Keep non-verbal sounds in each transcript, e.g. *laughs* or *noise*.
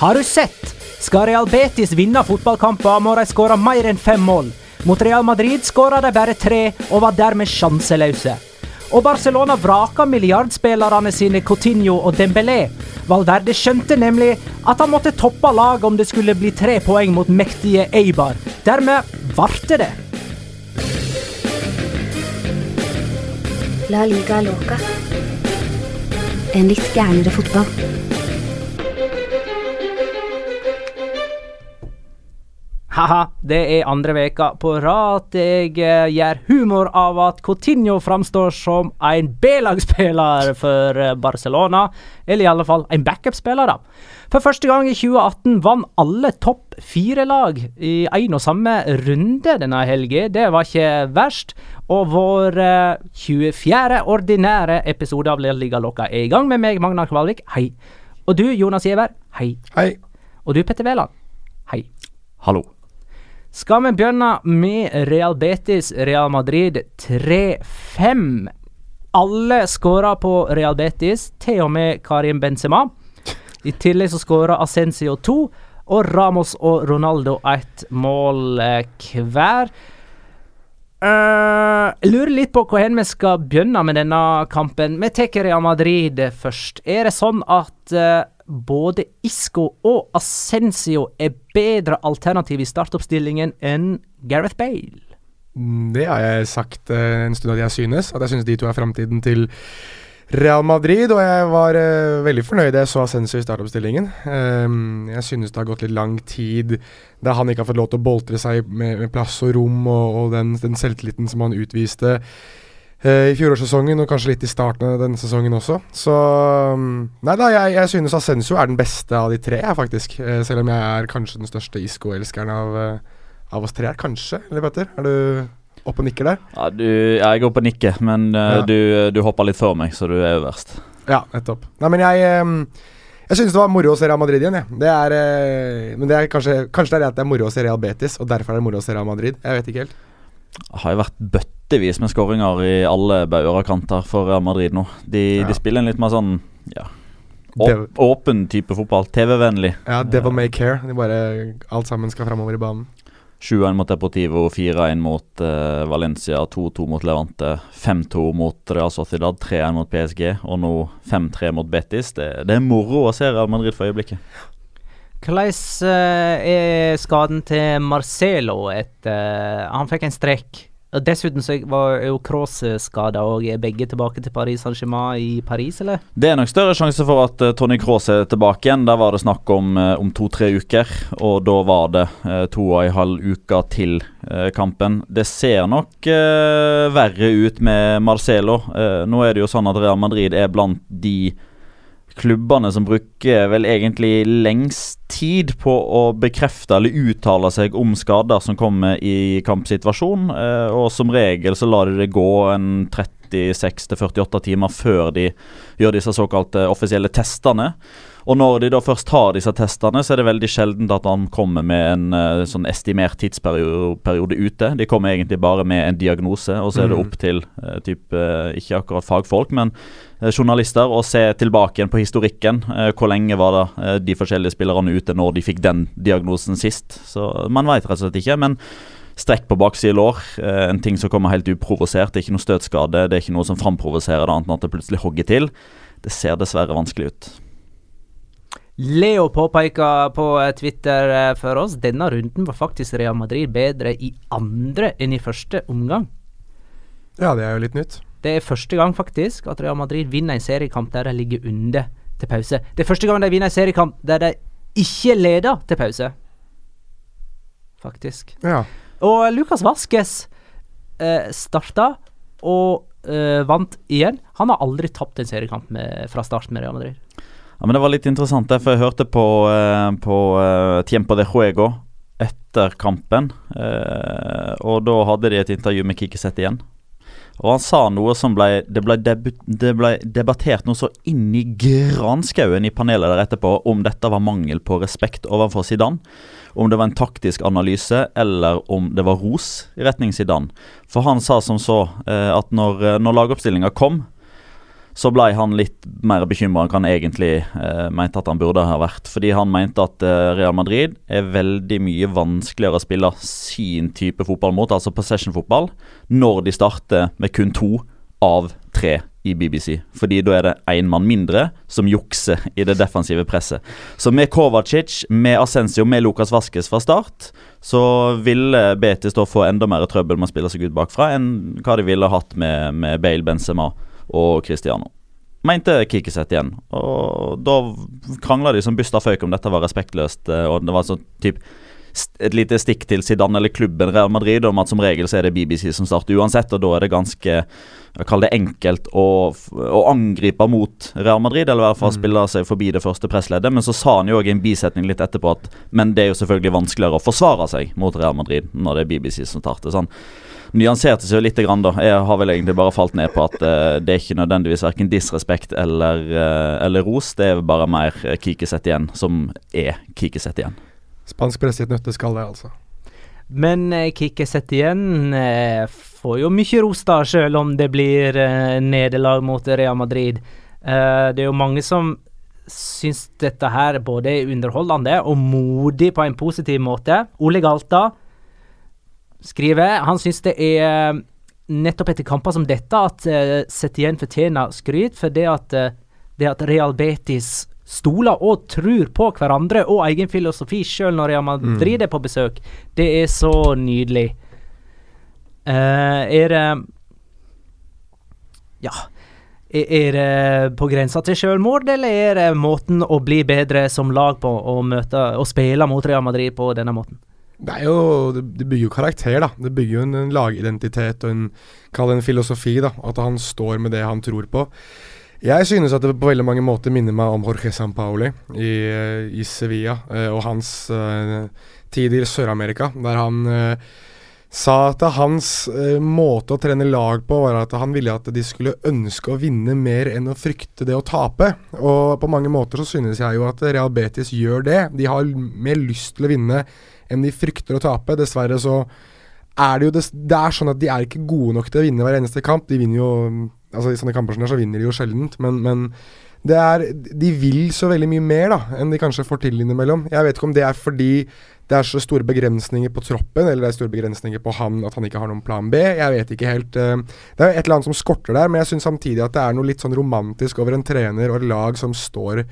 Har du sett? Skal Real Betis vinne fotballkamper, må de skåre mer enn fem mål. Mot Real Madrid skåra de bare tre, og var dermed sjanseløse. Og Barcelona vraka milliardspillerne sine Coutinho og Dembélé. Valverde skjønte nemlig at han måtte toppe laget om det skulle bli tre poeng mot mektige Eibar. Dermed varte det. La liga loca. En litt gærnere fotball. Haha, det er andre veka på rad jeg eh, gjør humor av at Coutinho framstår som en B-lagsspiller for eh, Barcelona. Eller i alle fall en backup-spiller, da. For første gang i 2018 vant alle topp fire-lag i én og samme runde denne helga. Det var ikke verst. Og vår eh, 24. ordinære episode av Liga Lokka er i gang med meg, Magnar Kvalvik. Hei. Og du, Jonas Giæver. Hei. Hei. Og du, Petter Wæland. Hei. Hallo. Skal vi begynne med Real Betis Real Madrid 3-5. Alle skåra på Real Betis, til og med Karim Benzema. I tillegg så skåra Ascencio to, og Ramos og Ronaldo ett mål eh, hver. Uh, lurer litt på hvor vi skal begynne med denne kampen. Vi tar Real Madrid først. Er det sånn at uh, både Isco og Ascensio er bedre alternativ i startoppstillingen enn Gareth Bale? Mm, Det har jeg sagt eh, en stund at jeg synes. At jeg synes de to er framtiden til Real Madrid. Og jeg var uh, veldig fornøyd jeg så Ascenso i startoppstillingen. Um, jeg synes det har gått litt lang tid da han ikke har fått lov til å boltre seg med, med plass og rom, og, og den, den selvtilliten som han utviste i fjorårssesongen, og kanskje litt i starten av denne sesongen også. Så um, Nei da, jeg, jeg synes Ascenso er den beste av de tre, faktisk. Eh, selv om jeg er kanskje den største Isco-elskeren av, eh, av oss tre her. Kanskje, eller Petter? Er du oppe og nikker der? Ja, du, jeg jeg går og nikker, men eh, Ja. du, du hopper litt før meg, så du er jo verst. Ja, nettopp. Nei, men jeg Jeg synes det var moro å se Real Madrid igjen, Ja. Det er, eh, men det er kanskje, kanskje det er det at det er moro å se Real Betis, og derfor er det moro å se Real Madrid. Jeg vet ikke helt. Det har jo vært bøttevis med skåringer i alle bauger og kanter for Real Madrid nå. De, Ja. de spiller en litt mer sånn ja, åp, åpen type fotball. TV-vennlig. Ja, Devil May Care. De bare Alt sammen skal framover i banen. 7-1 mot Deportivo, 4-1 mot uh, Valencia, 2-2 mot Levante, 5-2 mot Real Sociedad, 3-1 mot PSG og nå 5-3 mot Betis. Det, det er moro å se Real Madrid for øyeblikket. Hvordan eh, er skaden til Marcelo etter Han fikk en strekk. Dessuten så var jo Cross skada, og er begge tilbake til Paris Saint-Germain i Paris, eller? Det er nok større sjanse for at uh, Tony Cross er tilbake igjen. Der var det snakk om, uh, om to-tre uker, og da var det uh, to og en halv uke til eh, kampen. Det ser nok eh, verre ut med Marcelo. Eh, nå er det jo sånn at Real Madrid er blant de klubbene som bruker vel egentlig lengst tid på å bekrefte eller uttale seg om skader som kommer i kampsituasjon. Eh, og som regel så lar de det gå en 36-48 timer før de gjør disse såkalte offisielle testene. Og når de da først har disse testene, så er det veldig sjelden at han kommer med en uh, sånn estimert tidsperiode ute. De kommer egentlig bare med en diagnose, og så er det Mhm. opp til uh, typ, uh, ikke akkurat fagfolk, men journalister å se tilbake igjen på historikken. Hvor lenge var det de forskjellige spillerne ute når de fikk den diagnosen sist? Så man veit rett og slett ikke. men Strekk på baksida lår, en ting som kommer helt uprovosert. Det er ikke noe støtskade, det er ikke noe som framprovoserer det, annet enn at det plutselig hogger til. Det ser dessverre vanskelig ut. Leo påpeker på eh, Twitter eh, for oss denne runden var faktisk Real Madrid bedre i andre enn i første omgang. Ja, det er jo litt nytt. Det er første gang faktisk at Real Madrid vinner en seriekamp der de ligger under til pause. Det er første gang de vinner en seriekamp der de ikke leder til pause. Faktisk. Ja. Og Lucas Vasques eh, starta og eh, vant igjen. Han har aldri tapt en seriekamp med, fra start med Real Madrid. Ja, men Det var litt interessant, der, for jeg hørte på, eh, på eh, Tiempo de Juego etter kampen. Eh, og da hadde de et intervju med Kikiset igjen. Og han sa noe som ble Det ble, det ble debattert noe så inn i granskauen i panelet der etterpå om dette var mangel på respekt overfor Zidane. Om det var en taktisk analyse, eller om det var ros i retning Zidane. For han sa som så at når, når lagoppstillinga kom, så ble han litt mer bekymra enn han egentlig eh, mente at han burde ha vært. Fordi han mente at eh, Real Madrid er veldig mye vanskeligere å spille sin type fotball mot, altså possession-fotball, når de starter med kun to av tre i BBC. Fordi da er det én mann mindre som jukser i det defensive presset. Så med Kovacic, med Ascencio, med Lukas Vaskes fra start, så ville Betis da få enda mer trøbbel med å spille seg ut bakfra enn hva de ville hatt med, med Bale, Benzema og Cristiano. Mente Kikiset igjen. Og da krangla de som busta føyk om dette var respektløst. Eh, og det var sånn typ et lite stikk til Zidane eller klubben Real Madrid om at som regel så er det BBC som starter uansett, og da er det ganske jeg kaller det enkelt å, å angripe mot Real Madrid, eller i hvert fall mm. spille seg forbi det første pressleddet. Men så sa han jo òg i en bisetning litt etterpå at men det er jo selvfølgelig vanskeligere å forsvare seg mot Real Madrid når det er BBC som starter. sånn nyanserte seg jo litt. Grann, da. Jeg har vel egentlig bare falt ned på at uh, det er ikke nødvendigvis verken disrespekt eller, uh, eller ros. Det er bare mer uh, Kikiset igjen, som er Kikiset igjen. Spansk presse i et nøtteskall, det, altså. Men eh, Kikiset igjen eh, får jo mye ros, da, selv om det blir eh, nederlag mot Real Madrid. Eh, det er jo mange som syns dette her både er underholdende og modig på en positiv måte. Ole Galta skriver han syns det er eh, nettopp etter kamper som dette at uh, Setien fortjener skryt for det at, uh, det at Real Betis stoler og tror på hverandre og egen filosofi sjøl når Real Madrid mm. er på besøk. Det er så nydelig. Uh, er det Ja. Er det på grensa til selvmord, eller er det måten å bli bedre som lag på å møte og spille mot Real Madrid på denne måten? Det jo Det, bygger jo karakter, da. Det bygger jo en, en lagidentitet og en Kall en filosofi, da. At han står med det han tror på. Jeg synes at det på veldig mange måter minner meg om Jorge Sampaoli i, i Sevilla eh, og hans uh, tid i Sør-Amerika, der han uh, sa at hans måte å trene lag på var at han ville at de skulle ønske å vinne mer enn å frykte det å tape. Og på mange måter så synes jeg jo at Real Betis gjør det. De har mer lyst til å vinne enn de frykter å tape. Dessverre så er det jo det, det er sånn at de er ikke gode nok til å vinne hver eneste kamp. De vinner jo Altså I sånne kamper som der så vinner de jo sjeldent, men, men det er, de vil så veldig mye mer da enn de kanskje får til innimellom. Jeg vet ikke om det er fordi det er så store begrensninger på troppen, eller det er store begrensninger på han at han ikke har noen plan B. Jeg vet ikke helt. Eh, det er et eller annet som skorter der, men jeg syns samtidig at det er noe litt sånn romantisk over en trener og et lag som står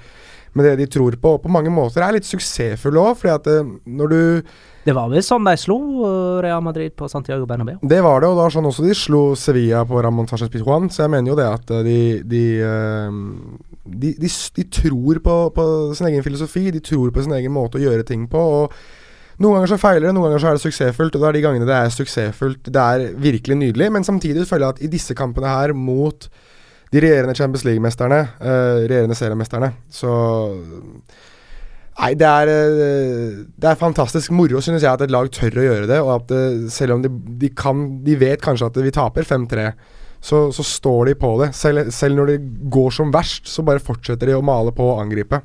med det de tror på. Og på mange måter er litt suksessfulle òg, fordi at eh, når du det var vel sånn de slo eh, Real Madrid på Santiago Bernabeu? Det var det, og det var sånn også de slo Sevilla på Ramón Sánchez Pizjuan. Så jeg mener jo det at eh, de de, de, de, de tror på, på, sin egen filosofi. De tror på sin egen måte å gjøre ting på. og noen ganger så feiler det, noen ganger så er det suksessfullt. Og det er de gangene det er suksessfullt, det er virkelig nydelig. Men samtidig føler jeg at i disse kampene her mot de regjerende Champions League-mesterne, uh, regjerende seriemesterne, så Nei, det er, eh, det er fantastisk moro, synes jeg, at et lag tør å gjøre det. Og at uh, selv om de, de, kan De vet kanskje at vi taper 5-3, så, så, står de på det. Selv, selv, når det går som verst, så bare fortsetter de å male på og angripe.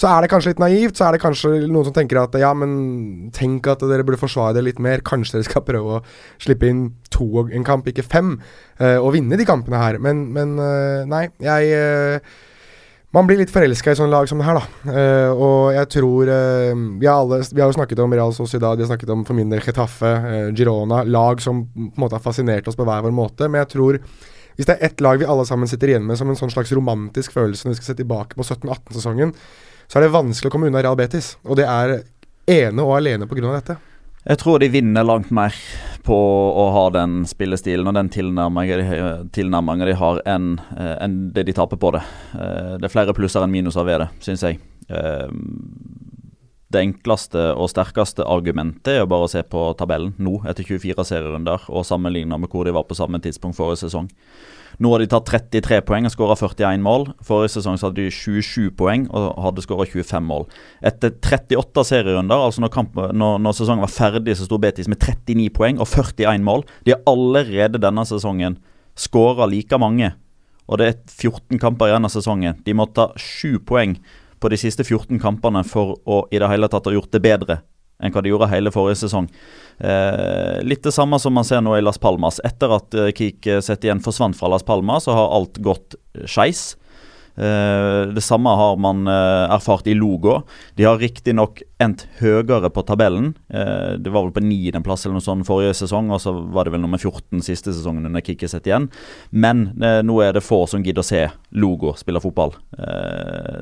Så er det kanskje litt naivt, så er det kanskje noen som tenker at ja, men tenk at dere burde forsvare det litt mer. Kanskje dere skal prøve å slippe inn to en kamp, ikke fem, uh, og vinne de kampene her. Men, men uh, nei, jeg uh, man blir litt forelska i sånne lag som det her, da. Uh, og jeg tror uh, vi, alle, vi, har jo snakket om Real Sociedad, vi har snakket om for min del Getafe, uh, Girona. Lag som på en måte har fascinert oss på hver vår måte. Men jeg tror hvis det er ett lag vi alle sammen sitter igjen med som en sånn slags romantisk følelse når vi skal se tilbake på 17-18-sesongen, så er det vanskelig å komme unna Real Betis. Og det er ene og alene pga. dette. Jeg tror de vinner langt mer på å ha den spillestilen og den tilnærmingen de, har, enn eh, en det de taper på det. Eh, det er flere plusser enn minuser ved det, syns jeg. Eh, det enkleste og sterkeste argumentet er bare å se på tabellen nå, etter 24 serierunder, og sammenligne med hvor de var på samme tidspunkt forrige sesong. Nå har de tatt 33 poeng og skåra 41 mål. Forrige sesong så hadde de 27 poeng og hadde skåra 25 mål. Etter 38 serierunder, altså når, kamp, når, når sesongen var ferdig, så sto Betis med 39 poeng og 41 mål. De har allerede denne sesongen skåra like mange, og det er 14 kamper igjen av sesongen. De må ta 7 poeng på de siste 14 kampene for å i det hele tatt ha gjort det bedre enn hva de gjorde hele forrige sesong. Eh, litt det samme som man ser nå i Las Palmas. Etter at eh, Kik Setien forsvant fra Las Palmas, så har alt gått skeis. Eh, det samme har man eh, erfart i Logo. De har riktignok endt høyere på tabellen. Eh, det var vel på niendeplass eller noe sånt forrige sesong, og så var det vel nummer 14 siste sesongen under Kikkiset igjen. Men nå er det få som gidder å se Logo spille fotball.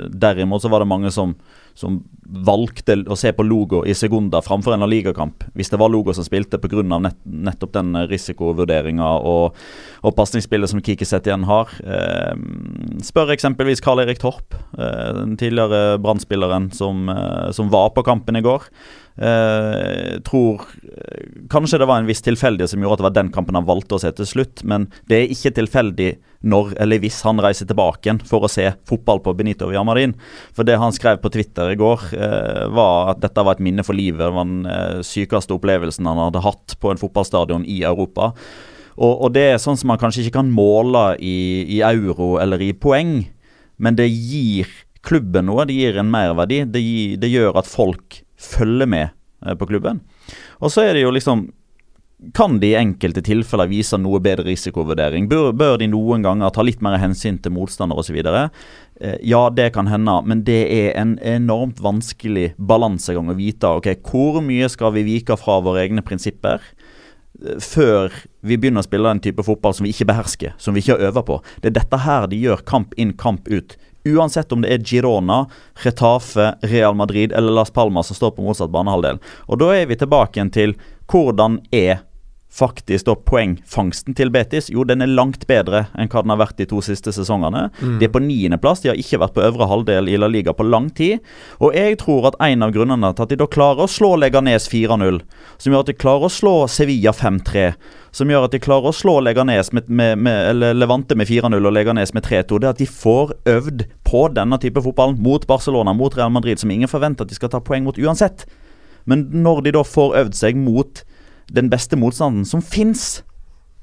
derimot så var det mange som som valgte å se på Logo i Segunda framfor en ligakamp, hvis det var Logo som spilte pga. Nett, nettopp den risikovurderinga og, og pasningsspillet som Kikiset igjen har. Eh, spør eksempelvis Karl Erik Torp, eh, den tidligere Brann-spilleren som, eh, som, var på kampen i går. Eh, tror Kanskje det var en viss tilfeldighet som gjorde at det var den kampen han valgte å se til slutt, men det er ikke tilfeldig når eller hvis han reiser tilbake igjen for å se fotball på Benito Villamarin. For det han skrev på Twitter i går, eh, var at dette var et minne for livet. Det var den eh, sykeste opplevelsen han hadde hatt på en fotballstadion i Europa. Og, og, det er sånn som man kanskje ikke kan måle i, i euro eller i poeng, men det gir klubben noe. Det gir en merverdi. Det, gir, det gjør at folk følger med eh, på klubben. Og så er det jo liksom kan de i enkelte tilfeller vise noe bedre risikovurdering? Bør, bør de noen ganger ta litt mer hensyn til motstander osv.? Eh, ja, det kan hende, men det er en enormt vanskelig balansegang å vite. ok, Hvor mye skal vi vike fra våre egne prinsipper? Eh, før vi begynner å spille en type fotball som vi ikke behersker, som vi ikke har øvd på. Det er dette her de gjør kamp inn, kamp ut. Uansett om det er Girona, Retafe, Real Madrid eller Las Palmas som står på motsatt banehalvdel. Og Da er vi tilbake til hvordan er faktisk da poengfangsten til Betis, jo den er langt bedre enn hva den har vært de to siste sesongene. Mm. De er på niendeplass, de har ikke vært på øvre halvdel i La Liga på lang tid. Og jeg tror at en av grunnene til at de da klarer å slå Leganes 4-0, som gjør at de klarer å slå Sevilla 5-3, som gjør at de klarer å slå Leganes med, med, med, eller Levante med 4-0 og Leganes med 3-2, det er at de får øvd på denne type fotball mot Barcelona, mot Real Madrid, som ingen forventer at de skal ta poeng mot uansett. Men når de da får øvd seg mot den beste motstanden som fins.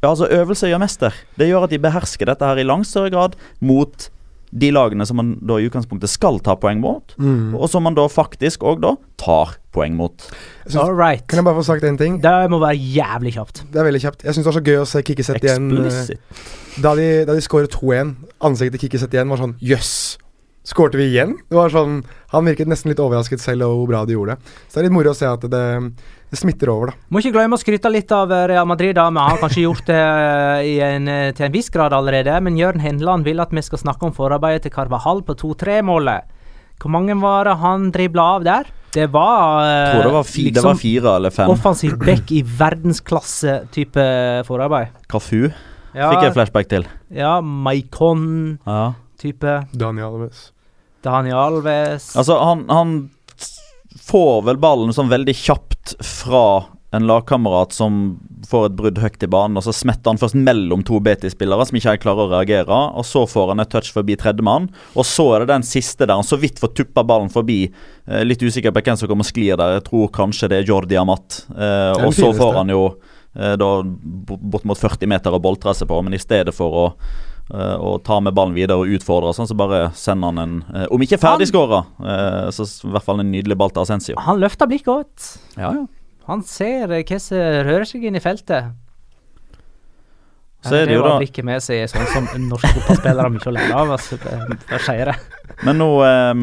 Ja, altså Øvelse gjør mester. Det gjør at de behersker dette her i langt større grad mot de lagene som man da i utgangspunktet skal ta poeng mot, mm. og som man da faktisk òg da tar poeng mot. All right. Kan jeg bare få sagt én ting? Det må være jævlig kjapt. Det er veldig kjapt. Jeg syns det var så gøy å se Kikkesett igjen. Eh, da de, da de skåret 2-1, ansiktet til Kikkesett igjen var sånn jøss. Yes. Skårte vi igjen? Det var sånn Han virket nesten litt overrasket selv over hvor bra de gjorde det. Så det er litt moro å se at det, det smitter over, da. Må ikke glemme å skryte litt av eh, Real Madrid. da, Vi har kanskje gjort det eh, en, eh, til en viss grad allerede, men Jørn Henland vil at vi skal snakke om forarbeidet til Carvahall på 2-3-målet. Hvor mange var det han dribla av der? Det var Jeg tror det var, fi, liksom, det var fire eller fem. Offensiv back i verdensklasse-type forarbeid. Kafu ja, fikk jeg flashback til. Ja, Maikon-type. Ja. Daniel Alves. Daniel Alves Altså, han, han får vel ballen sånn veldig kjapt fra en lagkamerat som får et brudd høyt i banen, og så smetter han først mellom to Betis-spillere som ikke helt klarer å reagere. og Så får han et touch forbi tredjemann, og så er det den siste der han så vidt får tuppa ballen forbi. Eh, litt usikker på hvem som kommer og sklir der. Jeg tror kanskje det er Jordi Amat. Eh, og så får han jo eh, da bortimot 40 meter å boltre seg på, men i stedet for å og tar med ballen videre og utfordrer, sånn så bare sender han en uh, Om ikke ferdigskåra, eh, så i hvert fall en nydelig ball til Ascencio. Han løfter blikket godt. Ja, ja. Han ser hva som rører seg inn i feltet. Så er det, jo da blikket med seg sånn som norske fotballspillere mye å lære av. Altså, det skjer det. Men nå, um,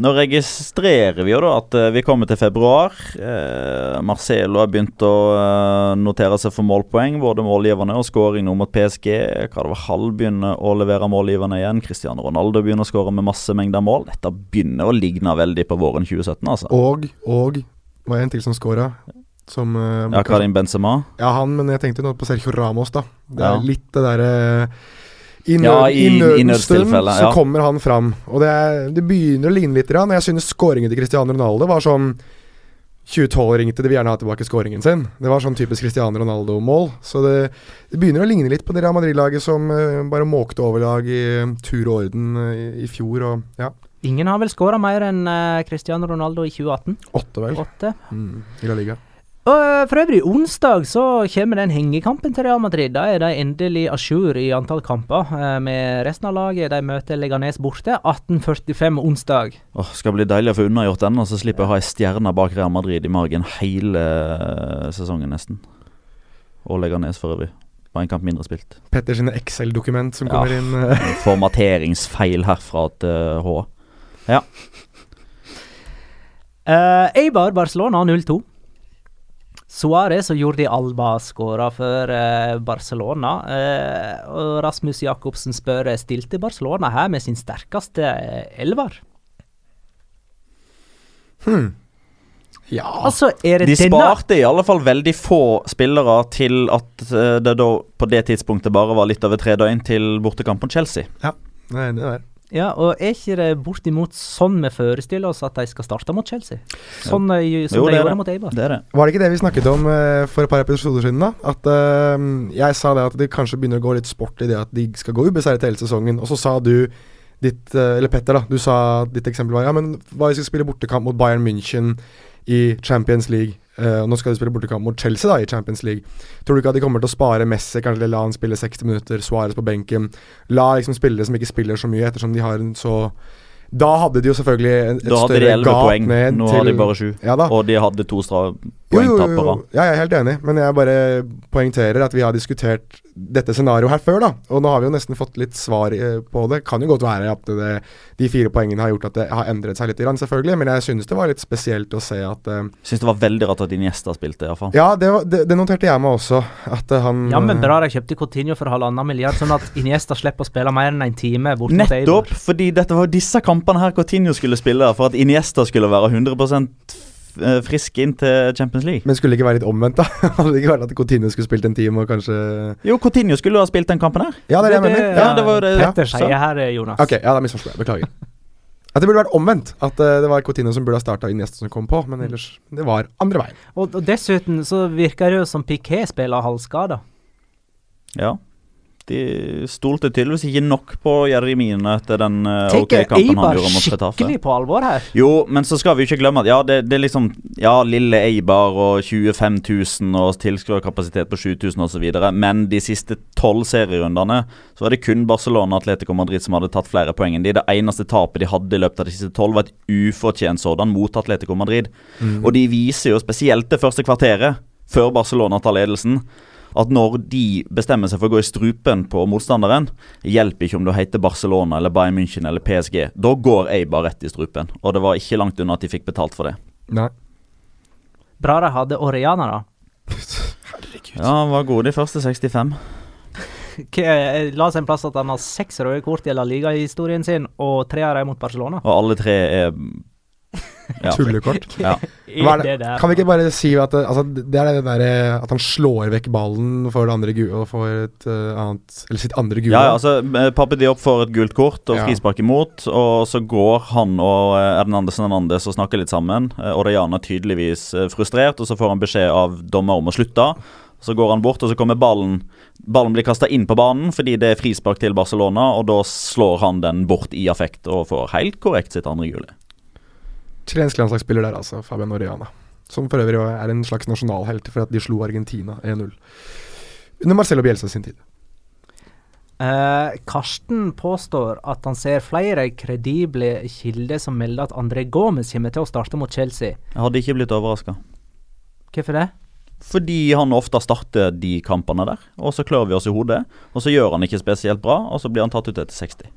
nå, registrerer vi jo da at uh, vi kommer til februar. Uh, Marcelo har begynt å uh, notere seg for målpoeng, både målgiverne og skåring nå mot PSG. Carvahall begynner å levere målgiverne igjen. Cristiano Ronaldo begynner å skåre med masse mengder mål. Dette begynner å ligne veldig på våren 2017, altså. Og, og var en til som skåra. Som, uh, ja, Karim Benzema? Ja, han, men jeg tenkte nå på Sergio Ramos, da. Det er ja. litt det derre i, nød, ja, i, i nødens ja. så kommer han fram. Og det, er, det begynner å ligne litt. Og jeg synes skåringen til Cristiano Ronaldo var sånn 2012 ringte, de vil gjerne ha tilbake skåringen sin. Det var sånn typisk Cristiano Ronaldo-mål. Så det, det, begynner å ligne litt på det Real Madrid-laget som uh, bare måkte overlag i uh, tur og orden uh, i, i, fjor. Og, ja. Ingen har vel skåra mer enn Cristiano Ronaldo i 2018? Åtte, vel. Åtte. Mm, I La Liga. Og eh, for øvrig, onsdag så kommer den hengekampen til Real Madrid. Da er de endelig à jour i antall kamper eh, med resten av laget. De møter Leganes borte 18.45 onsdag. Åh, skal bli deilig å få unnagjort den, og så slipper jeg å ha ei stjerne bak Real Madrid i margen hele eh, sesongen, nesten. Og Leganes for øvrig. Bare en kamp mindre spilt. Petter sine Excel-dokument som Ja. kommer inn. Formateringsfeil herfra til H. Uh, Eibar Barcelona 0-2. Suárez og Jordi Alba skåra for eh, Barcelona. Eh, og Rasmus Jacobsen spør eh, stilte Barcelona her med sin sterkeste uh, elver. Hmm. Ja Altså, er det De denne sparte i alle fall veldig få spillere til at eh, det da på det tidspunktet bare var litt over tre døgn til bortekamp mot Chelsea. Nei, det der. Ja, og er ikke det bortimot sånn vi forestiller oss at de skal starte mot Chelsea? Sånn, eh, som Jo, de det er gjorde det. mot Eibar. Det er det. Var det ikke det vi snakket om uh, for et par episoder siden? da? At uh, Jeg sa det at det kanskje begynner å gå litt sport i det at de skal gå ubeseiret hele sesongen. Og så sa du ditt eh, Eller Petter, da. Du sa ditt eksempel var ja, men hva hvis vi skal spille bortekamp mot Bayern München i Champions League? Og nå skal de spille bortekamp mot Chelsea da i Champions League. Tror du ikke at de kommer til å spare Messi, kanskje la han spille 60 minutter, Suárez på benken? La liksom spillere som ikke spiller så mye, ettersom de har en så Da hadde de jo selvfølgelig en- et Da hadde de større 11 poeng. Nå til har de bare 7. Ja. Og de hadde to stra Jo, jo, jo, jo. Ja, jeg er helt enig, men jeg bare poengterer at vi har diskutert dette scenarioet her før, da. Og nå har vi jo nesten fått litt svar eh, på det. Kan jo godt være at det, de fire poengene har gjort at det har endret seg litt, grann, selvfølgelig, men jeg synes det var litt spesielt å se at uh, Syns det var veldig rart at Iniesta spilte, iallfall. Ja, det, var, det, det noterte jeg meg også. At uh, han Jammen eh, bra de kjøpte Coutinho for halvannen milliard, sånn at Iniesta slipper å spille mer enn en time bort mot Eibar. Nettopp fordi dette var disse kampene her Coutinho skulle spille for at Iniesta skulle være 100 eh, frisk inn til Champions League. Men skulle det ikke være litt omvendt, da? *laughs* Hadde det ikke vært at Coutinho skulle spilt en time og kanskje Jo, Coutinho skulle ha spilt den kampen her. Ja, det er det jeg mener. ja, det var det- Ja. så. her, eh, Jonas. Ok, ja, da misforsto jeg. Beklager. At det burde vært omvendt. At eh, det var Coutinho som burde ha starta Iniesta som kom på, men ellers Det var andre veien. Og, og dessuten så virker det jo som Piquet spiller halvskada. Ja. De stolte tydeligvis ikke nok på Jeremine etter den uh, OK-kampen han gjorde mot Retafe. skikkelig på alvor her? Jo, men så skal vi ikke glemme at ja, det, det er liksom Ja, lille Eibar og 25 000 og tilskuerkapasitet på 7000 osv. Men de siste tolv serierundene så var det kun Barcelona og Atletico Madrid som hadde tatt flere poeng enn de. Det eneste tapet de hadde i løpet av de siste tolv, var et ufortjent sådan mot Atletico Madrid. Og de viser jo spesielt det første kvarteret, før Barcelona tar ledelsen, at når de bestemmer seg for å gå i strupen på motstanderen, hjelper ikke om du heter Barcelona eller Bayern München eller PSG. Da går Eibar rett i strupen, og det var ikke langt unna at de fikk betalt for det. Nei. Bra de hadde Oriana, da. Herregud. Ja, han var god de første 65. *laughs* K eh, la oss en plass at han har seks røde kort i La Liga-historien sin, og tre av dem mot Barcelona. Og alle tre er. Tullekort. *laughs* Ja. Hva det det? Kan vi ikke bare si at det, altså, det er det der eh, at han slår vekk ballen for det andre får et uh, annet Eller sitt andre gule? Ja, ja, altså eh, Pape Diop får et gult kort og frispark imot, og så går han og eh, Hernandez Hernandez og snakker litt sammen. Og Orellana er tydeligvis eh, frustrert, og så får han beskjed av dommer om å slutte. Så går han bort, og så kommer ballen Ballen blir kasta inn på banen fordi det er frispark til Barcelona, og da slår han den bort i affekt og får helt korrekt sitt andre gule. Chilensk landslagsspiller der, altså. Fabian Oriana. Som for øvrig er en slags nasjonalhelt for at de slo Argentina 1-0. Under Marcelo Bielsa sin tid. Eh, Karsten påstår at han ser flere kredible kilder som melder at André Gomez kommer til å starte mot Chelsea. Jeg hadde ikke blitt overraska. Hvorfor det? Fordi han ofte starter de kampene der, og så klør vi oss i hodet. Og så gjør han ikke spesielt bra, og så blir han tatt ut etter 60.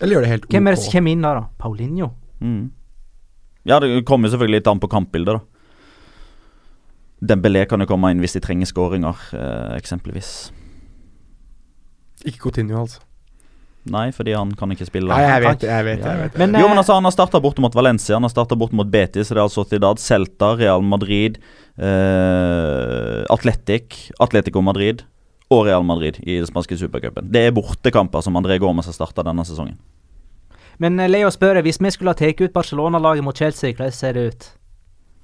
Eller gjør det helt OK. Hvem er det som kommer inn da? da? Paulinho? Mm. Ja, det kommer selvfølgelig litt an på kampbildet, da. Dembélé kan jo komme inn hvis de trenger skåringer, eh, eksempelvis. Ikke Coutinho, altså. Nei, fordi han kan ikke spille. Nei, jeg vet. Jeg vet, jeg vet. Men, jo, eh, men altså, Han har starta bort mot Valencia, han har starta bort mot Betis, Real Sociedad, Celta, Real Madrid, eh, Atletic, Atletico Madrid og Real Madrid i den spanske supercupen. Det er bortekamper som André Gormes har starta denne sesongen. Men eh, Leo spør hvis vi skulle ha tatt ut Barcelona-laget mot Chelsea, hvordan ser det ut?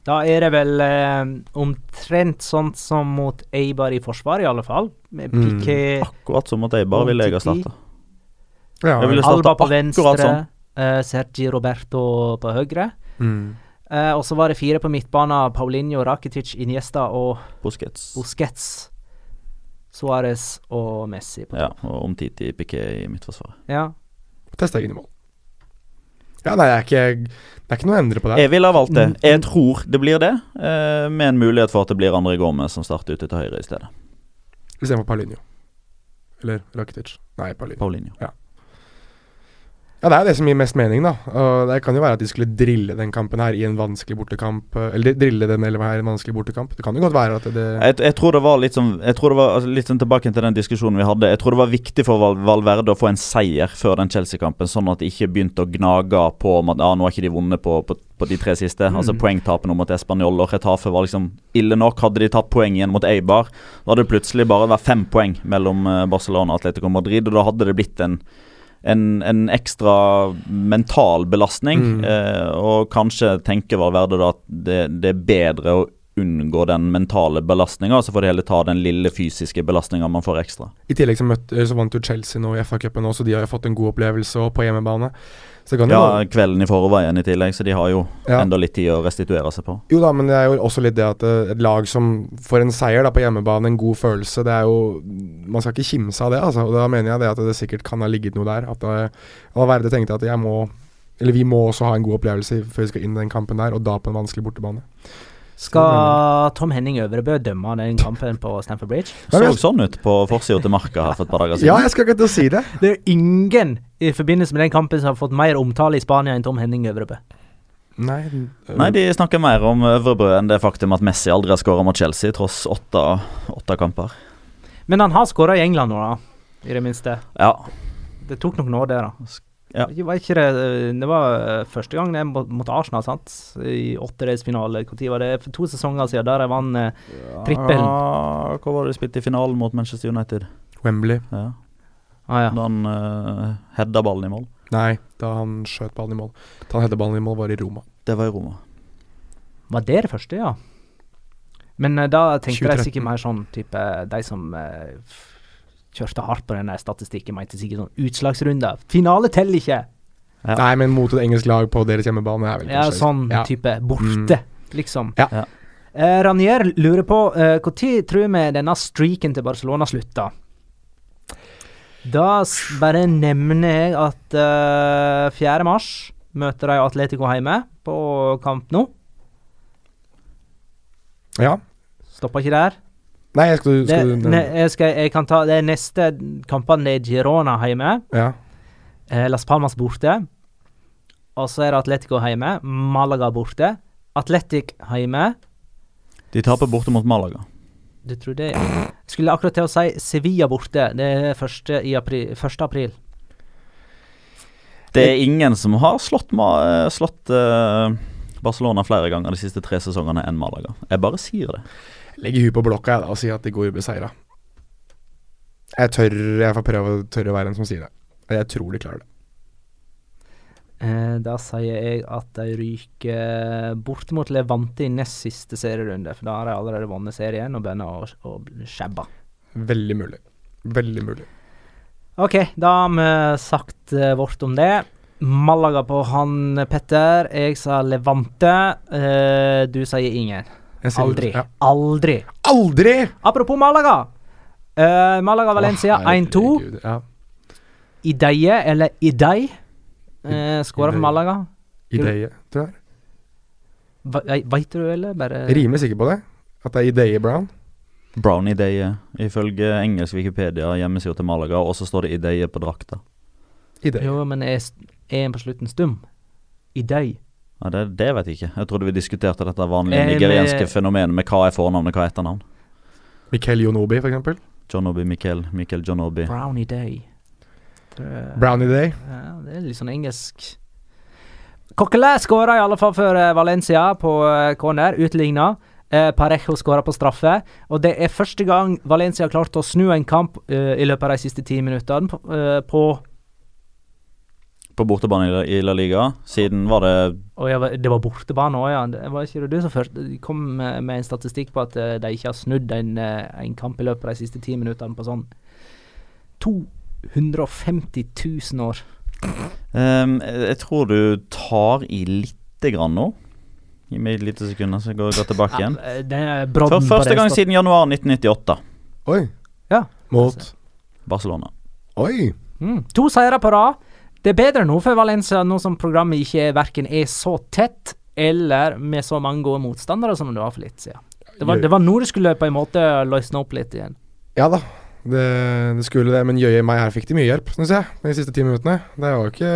Da er det vel eh, omtrent sånn som mot Eibar i forsvaret, i alle fall. Med Mm. Akkurat som mot Eibar ville jeg ha starta. Ja, Jeg ville starta på akkurat venstre, sånn. eh, Sergi Roberto på høyre. mm. Eh, og så var det fire på midtbanen. Paulinho, Rakitic, Iniesta og Busquets. Busquets. Suárez og Messi på Ja, topp. og Omtiti Piquet i midtforsvaret. Ja. Testa inn i mål. Ja, nei, det er ikke, det er ikke noe å endre på det. Jeg ville ha valgt det. Mm, Jeg tror det blir det, eh, med en mulighet for at det blir André Gomez som starter ute til høyre i stedet. Istedenfor Paulinho. Eller Rakitic. Nei, Paulinho. Paulinho. Ja, det er jo det som gir mest mening, da. Og det kan jo være at de skulle drille den kampen her i en vanskelig bortekamp. eh, Eller drille den eller her i en vanskelig bortekamp. Det kan jo godt være at det Jeg, jeg tror det var litt sånn Jeg tror det var altså, Litt sånn tilbake til den diskusjonen vi hadde. Jeg tror det var viktig for Val Valverde å få en seier før den Chelsea-kampen, sånn at de ikke begynte å gnage på om at ah, nå har ikke de vunnet på, på, på de tre siste. Altså Mm. Poengtapene mot Español og Retafe var liksom ille nok. Hadde de tatt poeng igjen mot Eibar, da hadde det plutselig bare vært fem poeng mellom eh, Barcelona og Atletico Madrid, og da hadde det blitt en en, en ekstra mental belastning, Mm. eh, og kanskje tenker Valverde da at det, det er bedre å unngå den mentale belastninga, så får de heller ta den lille fysiske belastninga man får ekstra. I tillegg så, møtte, så vant jo Chelsea nå i FA-cupen også, så de har jo fått en god opplevelse på hjemmebane. Ja, kvelden i forveien i tillegg, så de har jo Ja. enda litt tid å restituere seg på. Jo da, men det er jo også litt det at eh, et lag som får en seier da på hjemmebane, en god følelse, det er jo Man skal ikke kimse av det, altså. Og da mener jeg det at det sikkert kan ha ligget noe der. At Valverde tenkte at jeg må Eller vi må også ha en god opplevelse før vi skal inn i den kampen der, og da på en vanskelig bortebane. Skal Tom Henning Øvrebø dømme den kampen på Stamford Bridge? Så sånn ut på forsida til Marka her for et par dager siden. Ja, jeg skal ikke til å si det. *laughs* Det er ingen i forbindelse med den kampen som har fått mer omtale i Spania enn Tom Henning Øvrebø. Nei, øh, Nei, de snakker mer om Øvrebø enn det faktum at Messi aldri har skåra mot Chelsea, tross åtte, åtte kamper. Men han har skåra i England nå, da. I det minste. Ja. Det tok nok nå, det, da. Ja. Var ikke det eh, Det var eh, første gang det mot, Arsenal, sant? I åttedelsfinale. Når var det? For to sesonger siden, der jeg vant eh, Trippelen. Ja, Hva var det de spilte i finalen mot Manchester United? Wembley. Ja. ah, ja. Da han uh, hedda ballen i mål. Nei, da han skjøt ballen i mål. Da han hedda ballen i mål, var i Roma. Det var i Roma. Var det det første, ja? Men eh, da tenkte jeg sikkert mer sånn type De som eh, f- kjørte hardt på den der statistikken, mente sikkert sånn utslagsrunder. Finale teller ikke! Ja. Nei, men mot et engelsk lag på deres hjemmebane er vel Ja, sånn ja. type borte, liksom. Ja. Ja. Eh, Ranier lurer på når tror vi denne streaken til Barcelona slutter? Da bare nevner jeg at eh, 4. mars møter de Atletico hjemme på kamp nå. Ja. Stopper ikke der. Nei, jeg skal, Det, skal du ne, jeg, skal, jeg kan ta Det neste kampene det er Girona hjemme. Ja. Eh, Las Palmas borte. Og så er det Atletico hjemme. Malaga borte. Atletic hjemme. De taper borte mot Malaga. Du tror det? Jeg skulle akkurat til å si Sevilla borte. Det er 1. i april, 1. april. Det er ingen som har slått, ma slått eh, Barcelona flere ganger de siste tre sesongene enn Malaga. Jeg bare sier det. Legger huet på blokka jeg da og sier at de går ubeseira. Jeg tør Jeg får prøve å tørre å være den som sier det. Jeg tror de klarer det. Eh, da sier jeg at de ryker bort mot Levante i nest siste serierunde. For da har de allerede vunnet serien og begynner å, å skjebbe. Veldig mulig. Veldig mulig. OK, da har vi sagt eh, vårt om det. Malaga på han Petter. Jeg sa Levante. Eh, du sier ingen. Aldri. Ja. Aldri. Aldri! Apropos Malaga. Uh, Malaga-Valencia Å, 1-2. Ja. Ideie, eller Idei, uh, skåra for Malaga. Ideie, tror jeg. Veit du, eller? Bare Rimer sikker på det. At det er Ideie Brown. Brown Day, eh, ifølge engelsk Wikipedia, hjemmesida til Malaga, og så står det Ideie på drakta. Ideie. Jo, men er, er en på slutten stum? Idei. Ja, det, det vet jeg ikke. Jeg trodde vi diskuterte dette vanlige Eh, nigerianske fenomenet med hva er fornavn og hva er etternavn. Mikel Jonobi, for eksempel. John Obi, Mikkel, Mikkel John Brownie Day. Det- Brownie Day. Ja, det er litt sånn engelsk. Coquelin skåra i alle fall for eh, Valencia på eh, corner, utligna. Eh, Parejo skåra på straffe. Og det er første gang Valencia har klart å snu en kamp eh, i løpet av de siste ti minuttene på, eh, på På bortebane i La- Liga. Siden var det Og ja, det var bortebane òg, ja. Det var ikke det du som først kom med, med en statistikk på at eh, de ikke har snudd en, eh, en kamp i løpet av de siste ti minuttene på sånn 250 000 år. Um, Jeg tror du tar i lite grann nå. Gi meg et lite sekund, så jeg går, går tilbake igjen. Ja, det er For første gang siden januar 1998. Oi. Ja. Mot Barcelona. Oi. Mm. To seire på rad. Det er bedre nå for Valencia, nå som programmet ikke er, verken er så tett eller med så mange gode motstandere som det var for litt siden. Det var, det var nå det skulle på en måte løsne opp litt igjen. Ja da, det, det skulle det. Men jøye meg, her fikk de mye hjelp, syns jeg, de siste ti minuttene. Det var jo ikke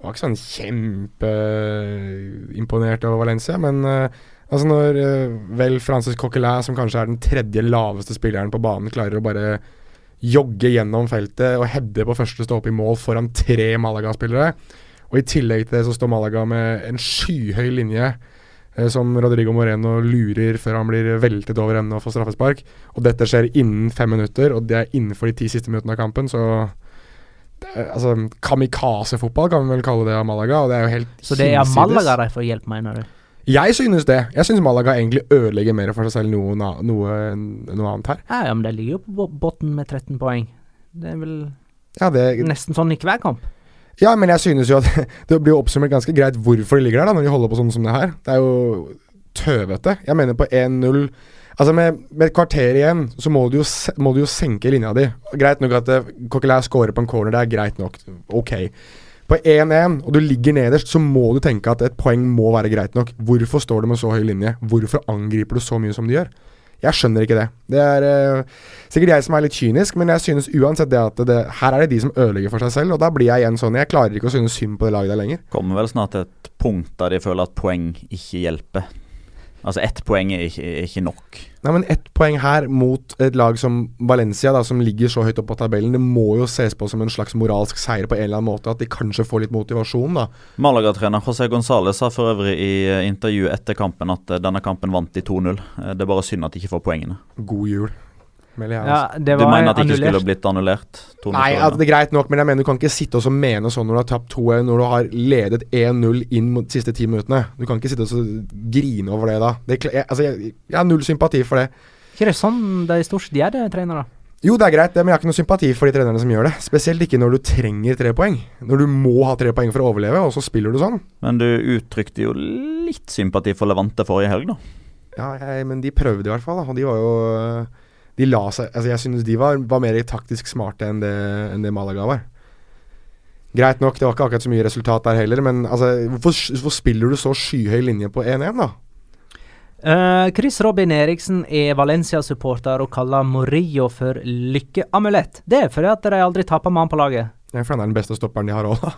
var ikke sånn kjempeimponert over Valencia, men eh, altså når eh, vel Francis Coquelin, som kanskje er den tredje laveste spilleren på banen, klarer å bare jogge gjennom feltet og heade på første stolpe i mål foran tre Malaga-spillere, og i tillegg til det så står Malaga med en skyhøy linje eh, som Rodrigo Moreno lurer før han blir veltet over ende og får straffespark. Og dette skjer innen fem minutter, og det er innenfor de ti siste minuttene av kampen, så er, altså, Kamikaze-fotball kan vi vel kalle det av Malaga, og det er jo helt Så det er. Malaga de får hjelp, mener du? Jeg synes det. Jeg synes Malaga egentlig ødelegger mer for seg selv noe, noe, noe annet her. Ja, ja, men de ligger jo på bunnen med 13 poeng. Det er vel Ja, det, nesten sånn i hver kamp. ja, men jeg synes jo at *laughs* det blir oppsummert ganske greit hvorfor de ligger der, da, når de holder på sånn som det her. Det er jo tøvete. Jeg mener på 1-0 Altså med, med et kvarter igjen, så må du, jo, må du jo senke linja di. Greit nok at eh, Coquelin scorer på en corner, det er greit nok. Ok. På 1-1, og du ligger nederst, så må du tenke at et poeng må være greit nok. Hvorfor står du med så høy linje? Hvorfor angriper du så mye som du gjør? Jeg skjønner ikke det. Det er uh, sikkert jeg som er litt kynisk, men jeg synes uansett det at det, her er det de som ødelegger for seg selv, og da blir jeg igjen sånn Jeg klarer ikke å synes synd på det laget der lenger. Kommer vel snart et punkt der de føler at poeng ikke hjelper. Altså ett poeng er ikke, er ikke nok. Nei, men ett poeng her mot et lag som Valencia, da, som ligger så høyt oppe på tabellen, det må jo ses på som en slags moralsk seier på en eller annen måte. At de kanskje får litt motivasjon, da. Malaga-trener José González sa for øvrig i intervju intervjuet etter kampen at eh, denne kampen vant de 2-0. Eh, Det er bare synd at de ikke får poengene. God jul, melder jeg. Ja, det var Du mener at det ikke annullert. skulle blitt annullert? Nei, altså, det er greit nok, men jeg mener du kan ikke sitte og mene sånn når du har tapt 2-1, når du har ledet 1-0 inn mot de siste ti minuttene. Du kan ikke sitte og grine over det da. Det, jeg, altså, jeg, jeg har null sympati for det. Ikke det sånn de stort sett gjør det, trenere? Jo, det er greit, det, men jeg har ikke noe sympati for de trenerne som gjør det. Spesielt ikke når du trenger tre poeng. Når du må ha tre poeng for å overleve, og så spiller du sånn. Men du uttrykte jo litt sympati for Levante forrige helg, da. Ja, jeg, men de prøvde i hvert fall, da. Og de var jo De la seg Altså, jeg synes de var, var mer taktisk smarte enn det, enn det Malaga var. Greit nok, det var ikke akkurat så mye resultat der heller, men altså, hvorfor, hvorfor spiller du så skyhøy linje på 1-1, da? Uh, Chris Robin Eriksen er Valencia-supporter og kaller Morillo for lykkeamulett. Det er fordi at de aldri taper mann på laget. Det er fordi han er den beste stopperen de har òg, da.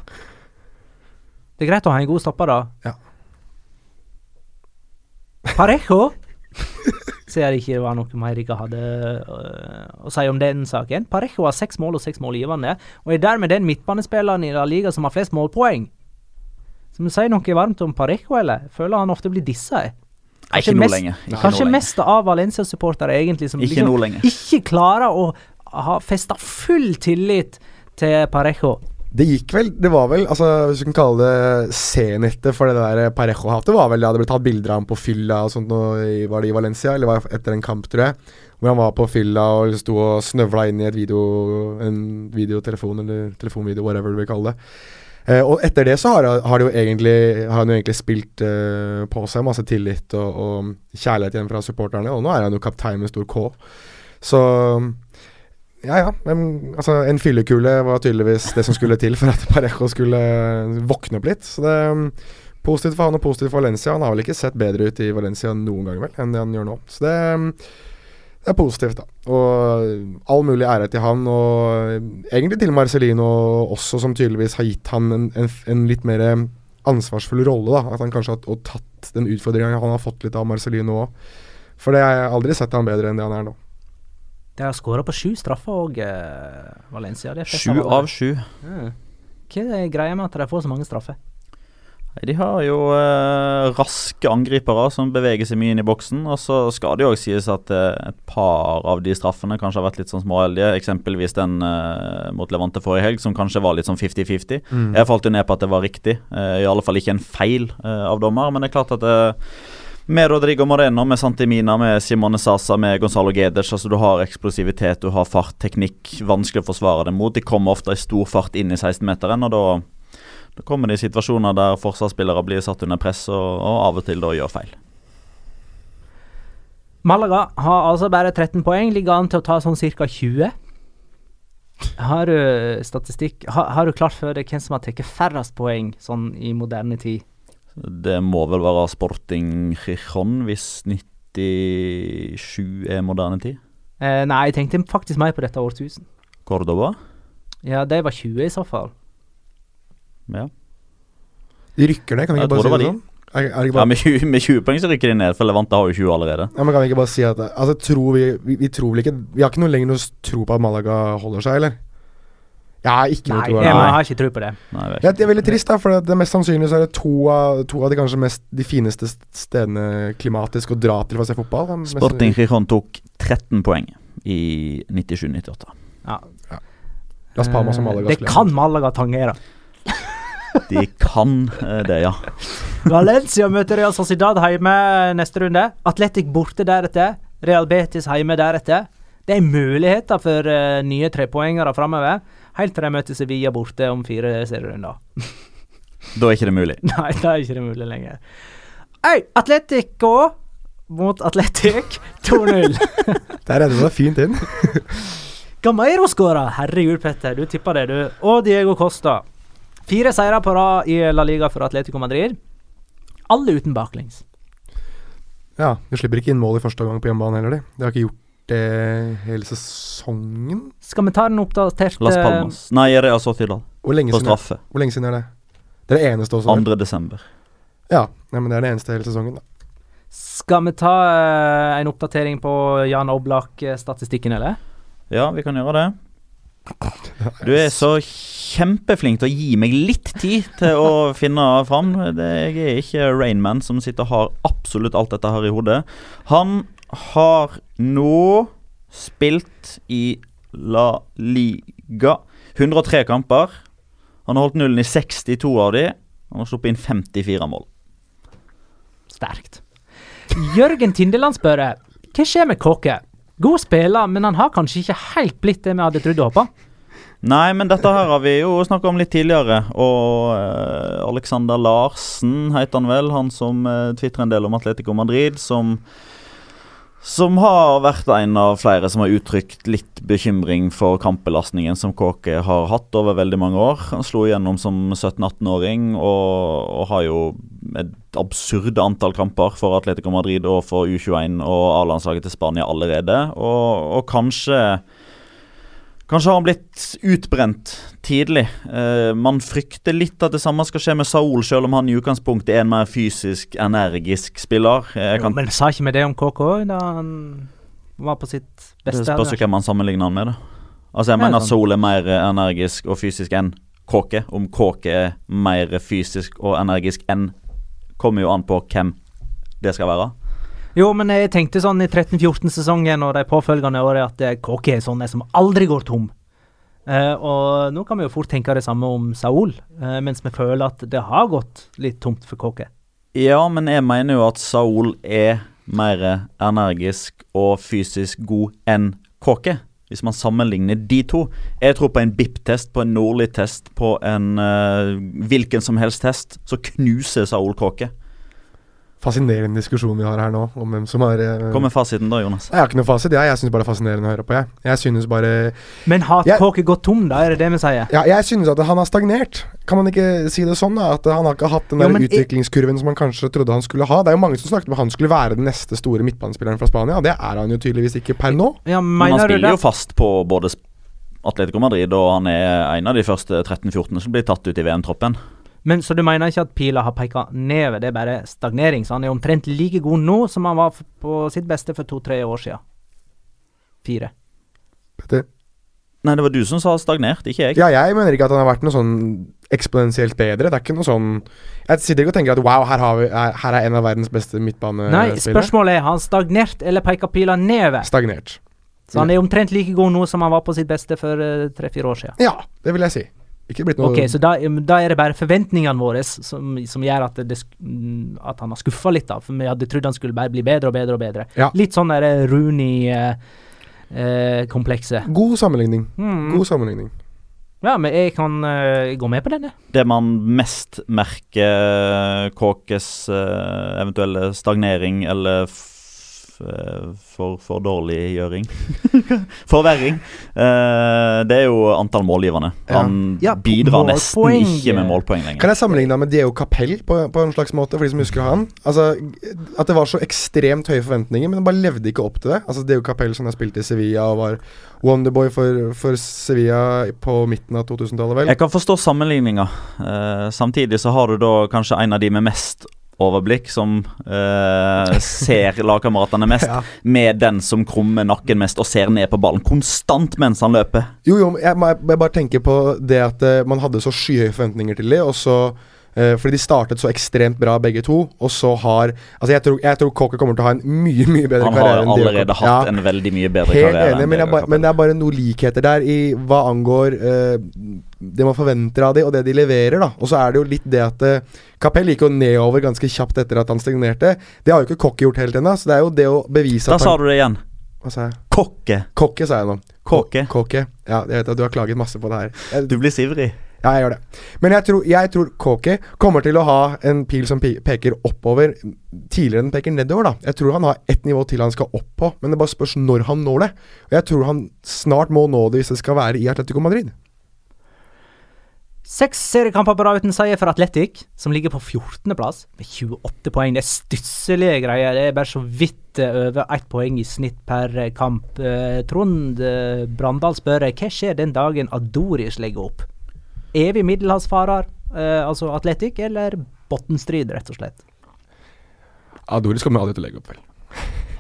Det er greit å ha en god stopper, da. Ja. Parejo *laughs* Ser ikke det var noe mer jeg hadde øh, å si om den saken. Parejo har seks mål og seks målgivende, og er dermed den midtbanespilleren i La Liga som har flest målpoeng. Som sier noe varmt om Parejo, eller? Føler han ofte blir dissa? Kanskje ikke mest- lenger. Ikke Kanskje noe mest av Valencia-supportere, egentlig, som Ikke liksom ikke klarer å ha festa full tillit til Parejo. Det gikk vel Det var vel, altså hvis du kan kalle det senettet for det der Parejo-hatet, var vel da det ble tatt bilder av ham på fylla og sånt noe, Var det i Valencia, eller var det etter en kamp, tror jeg? Hvor han var på fylla og sto og snøvla inn i video en videotelefon, eller telefonvideo, whatever du vil kalle det. Eh, og etter det så har, har, det egentlig, har han jo egentlig spilt eh, på seg masse tillit og, og kjærlighet igjen fra supporterne, og nå er han jo kaptein med stor K. Så ja, ja. Men altså, en fyllekule var tydeligvis det som skulle til for at Parejo skulle våkne opp litt. Så det um, positivt for han og positivt for Valencia. Han har vel ikke sett bedre ut i Valencia noen gang vel, enn det han gjør nå. Så det, um, det er positivt, da. Og all mulig ære til han, og egentlig til Marcelino også, som tydeligvis har gitt han en, en, en litt mer ansvarsfull rolle. da At han kanskje har tatt den utfordringa han har fått litt av Marcelino òg. For det har jeg aldri sett han bedre enn det han er nå. De har skåra på sju straffer òg, eh, Valencia. Det er Sju av sju. Mm. Hva er greia med at de får så mange straffer? De har jo eh, raske angripere som beveger seg mye inn i boksen. Og så skal det jo også sies at eh, et par av de straffene kanskje har vært litt sånn småheldige. Eksempelvis den eh, mot Levante forrige helg, som kanskje var litt sånn 50-50. Jeg falt jo ned på at det var riktig. eh, I alle fall ikke en feil eh, av dommer. Men det er klart at eh, med Rodrigo Moreno, med Santimina, med Simone Sasa, med Gonzalo Gedes altså Du har eksplosivitet, du har fart, teknikk. Vanskelig å forsvare dem mot. De kommer ofte i stor fart inn i 16-meteren, og da Da kommer de i situasjoner der forsvarsspillere blir satt under press, og, og av og til da gjør feil. Malaga har altså bare 13 poeng, ligger an til å ta sånn ca. 20. Har du statistikk har, har du klart for deg hvem som har tatt færrest poeng sånn i moderne tid? Det må vel være Sporting Gijon hvis 97 er moderne tid. Eh, nei, jeg tenkte faktisk mer på dette årtusen. Cordoba? Ja, de var 20 i så fall. Ja. De rykker ned, kan vi ikke bare si det det sånn? Er, er det bare... ja med, 20, med 20 poeng så rykker de ned, for Levante har jo 20 allerede. ja, men kan vi ikke bare si at Altså, tror vi, vi Vi tror vel ikke Vi har ikke noe lenger noe tro på at Malaga holder seg, eller? Jeg har ikke noe tro. jeg på det. har ikke tro på det. Nei, jeg Det er veldig trist, da, for det er mest sannsynlig så er det to av, to av de kanskje mest De fineste stedene klimatisk å dra til for å se fotball. Er Sporting Rijon tok 13 poeng i 97-98. Ja. Las Palmas og Malaga Eh, Det kan Malaga tangere. *laughs* De kan eh, det, ja. *laughs* Valencia møter Real Sociedad hjemme neste runde. Atletic borte deretter. Real Betis hjemme deretter. Det er muligheter for uh, nye trepoengere framover, helt til de møter Sevilla borte om fire serierunder. *laughs* Da er ikke det mulig. Nei, da er ikke det mulig lenger. Hey, Atletico mot Atletic *laughs* 2-0. *laughs* Der redder du deg fint inn. Gameiro skåra. Herregud, Petter. Du tippa det, du. Og Diego Costa. Fire seire på rad i La Liga for Atletico Madrid. Alle uten baklengs. Ja, De slipper ikke inn mål i første omgang på hjemmebane heller, de. Det har ikke gjort det hele sesongen. Skal vi ta den oppdaterte Las Palmas. Nei, Real Sociedad. Hvor lenge, På er, straffe. hvor lenge siden er det? Det er det eneste også. 2. desember. Ja, nei, men det er det eneste hele sesongen, da. Skal vi ta uh, en oppdatering på Jan Oblak-statistikken, eller? Ja, vi kan gjøre det. *laughs* Du er så kjempeflink til å gi meg litt tid til å finne fram. Det, jeg er ikke Rainman som sitter og har absolutt alt dette her i hodet. Han har nå spilt i La Liga 103 kamper. Han har holdt nullen i 62 av de. Han har sluppet inn 54 mål. Sterkt. Jørgen Tindeland spør hva skjer med Kåke? God spiller, men han har kanskje ikke helt blitt det vi hadde trodd og håpa? Nei, men dette her har vi jo snakka om litt tidligere. Og eh, Alexander Larsen heter han vel, han som uh, tvitrer en del om Atletico Madrid, som som har vært en av flere som har uttrykt litt bekymring for kampbelastningen som Kåke har hatt over veldig mange år. Han slo igjennom som 17-18-åring og, og har jo et absurd antall kamper for Atletico Madrid og for U21 og A-landslaget til Spania allerede. Og, og kanskje Kanskje har han blitt utbrent tidlig. Eh, man frykter litt at det samme skal skje med Saul, selv om han i utgangspunktet er en mer fysisk, energisk spiller. Jeg Jo, men sa ikke vi det om KK da han var på sitt det beste? spørs jo hvem man sammenligner han med. Da. Altså Jeg mener sånn. Saul er mer energisk og fysisk enn Kåke. Om Kåke er mer fysisk og energisk enn Kommer jo an på hvem det skal være. Jo, men jeg tenkte sånn i 13-14-sesongen og de påfølgende årene at Kåke er sånn som aldri går tom. Uh, og nå kan vi jo fort tenke det samme om Saul, uh, mens vi føler at det har gått litt tomt for Kåke. Ja, men jeg mener jo at Saul er mer energisk og fysisk god enn Kåke. Hvis man sammenligner de to. Jeg tror på en BIP-test, på en Nordli-test, på en uh, hvilken som helst test, så knuser Saul Kåke. Fascinerende diskusjon vi har her nå, om hvem som har uh, Kom med fasiten da, Jonas. Jeg har ikke noe fasit, jeg. Jeg syns bare det er fascinerende å høre på, jeg. Jeg synes bare Men har Kåke gått tom, da? Er det det vi sier? Ja, jeg synes at han har stagnert. Kan man ikke si det sånn, da? At han har ikke hatt den Jo, der utviklingskurven som man kanskje trodde han skulle ha. Det er jo mange som snakket om at han skulle være den neste store midtbanespilleren fra Spania. Det er han jo tydeligvis ikke per nå. Ja, Men han spiller jo fast på både Atletico Madrid, og han er en av de første 13-14 som blir tatt ut i VM-troppen. Men Så du mener ikke at pila har peka nedover, det er bare stagnering? Så han er omtrent like god nå som han var på sitt beste for to-tre år siden? Fire. Petter. Nei, det var du som sa stagnert, ikke jeg. Ja, jeg mener ikke at han har vært noe sånn eksponentielt bedre. Det er ikke noe sånn Jeg sitter ikke og tenker at wow, her, har vi, her, er en av verdens beste Nei, spørsmålet er har han stagnert, eller peker pila nedover? Stagnert. Så han er omtrent like god nå som han var på sitt beste for eh, tre-fire år siden? Ja, det vil jeg si. Ikke blitt noe Ok, så da, da er det bare forventningene våre som, som gjør at, det, at han har skuffa litt, da. For vi hadde trodd han skulle bare bli bedre og bedre og bedre. Ja. Litt sånn derre Rooney-komplekset. God sammenligning. mm. God sammenligning. Ja, men jeg kan uh, gå med på den, jeg. Det man mest merker Kåkes uh, eventuelle stagnering eller eh, for, for dårliggjøring *laughs* Forverring. Uh, det er jo antall målgivende. Han Ja, bidrar nesten ikke med målpoeng lenger. Kan jeg sammenligne med Deo Capell på, på en slags måte, for de som husker han? Altså, At det var så ekstremt høye forventninger, men han bare levde ikke opp til det. Altså Deo Capell som har spilt i Sevilla og var Wonderboy for, for Sevilla på midten av 2000-tallet, vel? Jeg kan forstå sammenligninga. Uh, samtidig så har du da kanskje en av de med mest overblikk, som eh, ser lagkameratene mest, *laughs* Ja. med den som krummer nakken mest og ser ned på ballen konstant mens han løper. Jo, jo, jeg, jeg bare tenker på det at eh, man hadde så skyhøye forventninger til det, og så fordi de startet så ekstremt bra begge to, og så har Altså, jeg tror, jeg tror Cocker kommer til å ha en mye, mye bedre Han karriere har enn Diego allerede hatt Ja, en veldig mye bedre Helt karriere. enig, men, ba, men det er bare noen likheter der i hva angår uh, det man forventer av dem, og det de leverer, da. Og så er det jo litt det at uh, Capell gikk jo nedover ganske kjapt etter at han stagnerte. Det har jo ikke Cocker gjort helt ennå, så det er jo det å bevise Da sa du det igjen. Hva sa jeg? Kokke. Kokke, sa jeg nå. Kåke. Kåke. Ja, jeg vet at du har klaget masse på det her. Jeg, Du blir sivrig. Ja, jeg gjør det. Men jeg tror, jeg tror Kåke kommer til å ha en pil som peker oppover tidligere enn den peker nedover. da Jeg tror han har ett nivå til han skal opp på, men det bare spørs når han når det. Og jeg tror han snart må nå det hvis det skal være i Atletico Madrid. Seks seriekamper på rad uten seier for Atletic, som ligger på 14.-plass med 28 poeng. Det er stusselige greier. Det er bare så vidt eh, over ett poeng i snitt per eh, kamp. Eh, Trond Brandal spør hva skjer den dagen Adoris legger opp? Evig middelhavsfarer, eh, altså Atletic, eller bunnstrid, rett og slett? Adoris kommer aldri til å legge opp, vel.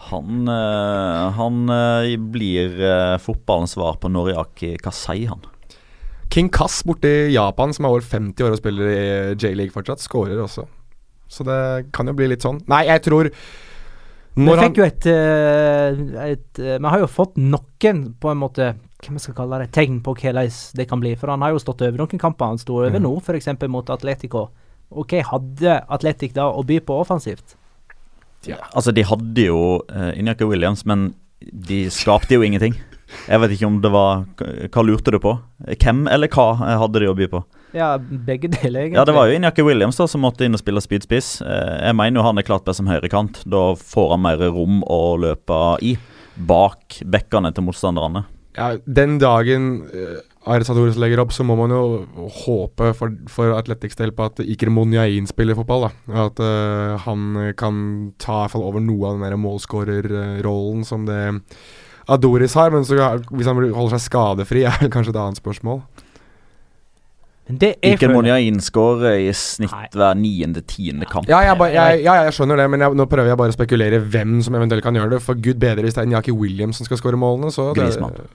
Han, eh, han eh, blir uh, fotballens svar på Noriaki. Hva sier han? King Kass borte i Japan, som er over 50 år og spiller i J-league fortsatt, skårer også. Så det kan jo bli litt sånn. Nei, jeg tror Når vi fikk jo et, eh, et eh, Vi har jo fått noen, på en måte hva vi skal kalle det, tegn på hvordan det kan bli. For han har jo stått over noen kamper han sto over mm. nå, f.eks. mot Atletico. Og hva hadde Atletic da å by på offensivt? Ja, Altså, de hadde jo uh, Inyaka Williams, men de skapte jo ingenting. Jeg vet ikke om det var Hva lurte du på? Hvem eller hva eh, hadde de å by på? Ja, begge deler, egentlig. Ja, det var jo Inyaki Williams da som måtte inn og spille spydspiss. Eh, jeg mener jo han er klart best som høyrekant. Da får han mer rom å løpe i. Bak bekkene til motstanderne. Ja, den dagen uh, Aris legger opp, så må man jo håpe for, for Atletics del på at Iker Monjain spiller fotball. da At uh, han kan ta i hvert fall over noe av den der målskårerrollen som det Adoris har. Men så, hvis han holder seg skadefri, *laughs* er vel kanskje et annet spørsmål. Det Iker Monjain skårer i snitt Nei. hver niende-tiende kamp. Ja, jeg, ba, jeg, ja, jeg skjønner det, men jeg, nå prøver jeg bare å spekulere hvem som eventuelt kan gjøre det. For gud bedre hvis det er Njaki Williams som skal skåre målene, så det-.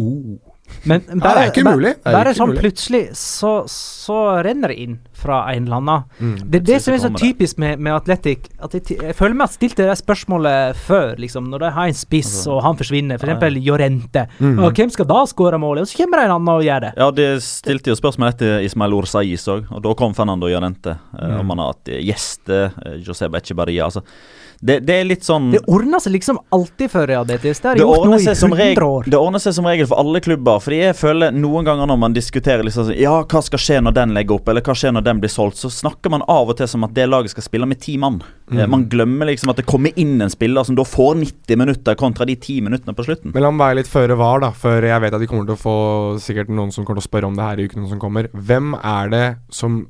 Oh. Men det er ikke mulig. Det er bare ikke sånn mulig. plutselig så, så renner det inn fra en eller annen. Mm. Det er det som er så typisk med, med Atletic. At jeg, jeg føler meg at stilte det spørsmålet før, liksom. Når de har en spiss Altså, og han forsvinner, f.eks. ja, eksempel Jorente. Mm. Og hvem skal da skåre målet? Og så kommer det en annen og gjør det. Ja, de stilte jo spørsmål etter Ismail Orsais òg, og da kom Fernando Jorente. eh, Mm. Om han har hatt gjester, uh, Joseba Echebarria. Altså, det, det er litt sånn Det ordner seg liksom alltid Før Real Betis. Det har det gjort nå i seg 100 år. det ordner seg som regel for alle klubber. Fordi jeg føler noen ganger når man diskuterer liksom sånn, Ja, hva skal skje når den legger opp, eller hva skjer når den blir solgt, så snakker man av og til som at det laget skal spille med ti mann. Eh, Mm. Man glemmer liksom at det kommer inn en spiller som da får 90 minutter kontra de 10 minuttene på slutten. Men la meg være litt føre var, da, før jeg vet at de kommer til å få sikkert noen som kommer til å spørre om det her i ukene som kommer. Hvem er det som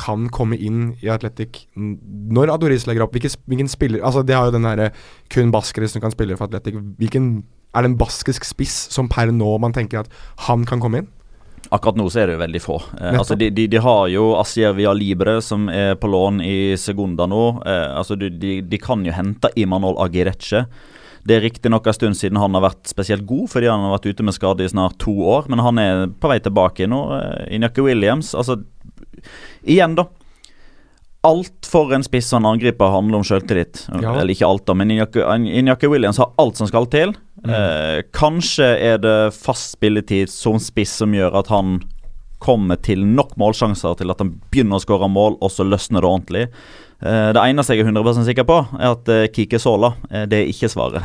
kan komme inn i Atletic når Adoris legger opp? Hvilken, hvilken spiller Altså, det har jo den herre kun baskere som kan spille for Atletic. Hvilken er det en baskisk spiss som per nå man tenker at han kan komme inn? Akkurat nå så er det jo veldig få. Eh, altså de, de, de har jo Asier Via Libre, som er på lån i Segunda nå. Eh, altså de, de, de kan jo hente Imanol Agirecce. Det er riktignok en stund siden han har vært spesielt god, fordi han har vært ute med skade i snart to år, men han er på vei tilbake nå. Eh, Inyaki Williams, altså Igjen, da. Alt for en spiss en angriper handler om sjøltillit. Ja. Eller ikke alt, da, men Inyaki Williams har alt som skal til. Eh, kanskje er det fast spilletid som spiss som gjør at han kommer til nok målsjanser til at han begynner å skåre mål, og så løsner det ordentlig. Eh, det eneste jeg er 100 sikker på, er at eh, Kike Sola eh, det er ikke svaret.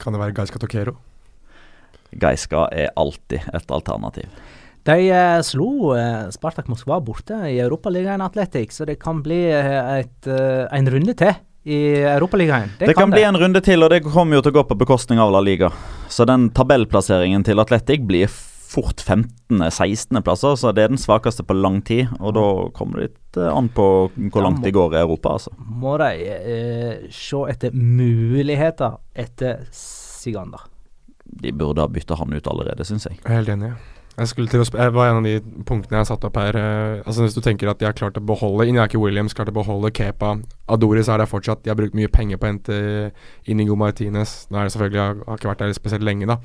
Kan det være Gaiska Tokero? Gaiska er alltid et alternativ. De eh, slo eh, Spartak Moskva borte i Europaligaen Atletic, så det kan bli eh, et, eh, en runde til i Europaligaen. Det, kan, kan det. bli en runde til, og det kommer jo til å gå på bekostning av La Liga. Så den tabellplasseringen til Atletic blir fort 15.-16.-plasser, så det er den svakeste på lang tid. Og da kommer det litt eh, an på hvor langt de går i Europa, altså. Må de eh, se etter muligheter etter Sigander. De burde ha bytta han ut allerede, syns jeg. Helt enig. Jeg skulle til å jeg var en av de punktene jeg har satt opp her. Uh, altså Hvis du tenker at de har klart å beholde Inyaki Williams, klart å beholde Kepa Adoris er der fortsatt. De har brukt mye penger på å hente Inigo Martinez. Nå er det selvfølgelig har ikke vært der spesielt lenge, da.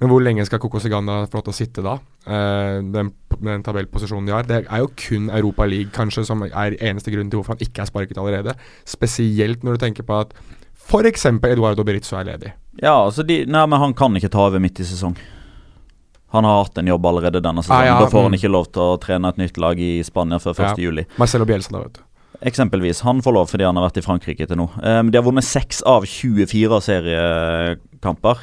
Men hvor lenge skal Coco Siganda få lov til å sitte da? Uh, den, den tabellposisjonen de har. Det er jo kun Europa League kanskje som er eneste grunnen til hvorfor han ikke er sparket allerede. Spesielt når du tenker på at f.eks. Eduardo Berizzo er ledig. Ja, altså de, nei, men han kan ikke ta over midt i sesong. Han har hatt en jobb allerede denne sesongen. Ah, ja, da får han mm. ikke lov til å trene et nytt lag i Spania før 1. Ja. juli. Marcelo Bielsa, da, vet du. Eksempelvis. Han får lov fordi han har vært i Frankrike til nå. Um, de har vunnet seks av 24 seriekamper.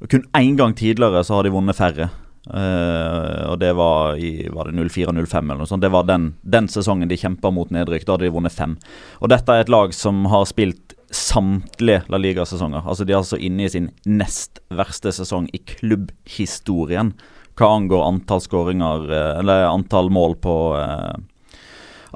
Og kun én gang tidligere så har de vunnet færre. Uh, og det var i var det 04-05 eller noe sånt. Det var den, den sesongen de kjempa mot nedrykk. Da hadde de vunnet fem. Og dette er et lag som har spilt samtlige La Liga-sesonger. Altså De er altså inne i sin nest verste sesong i klubbhistorien hva angår antall skåringer eh, Eller antall mål på eh,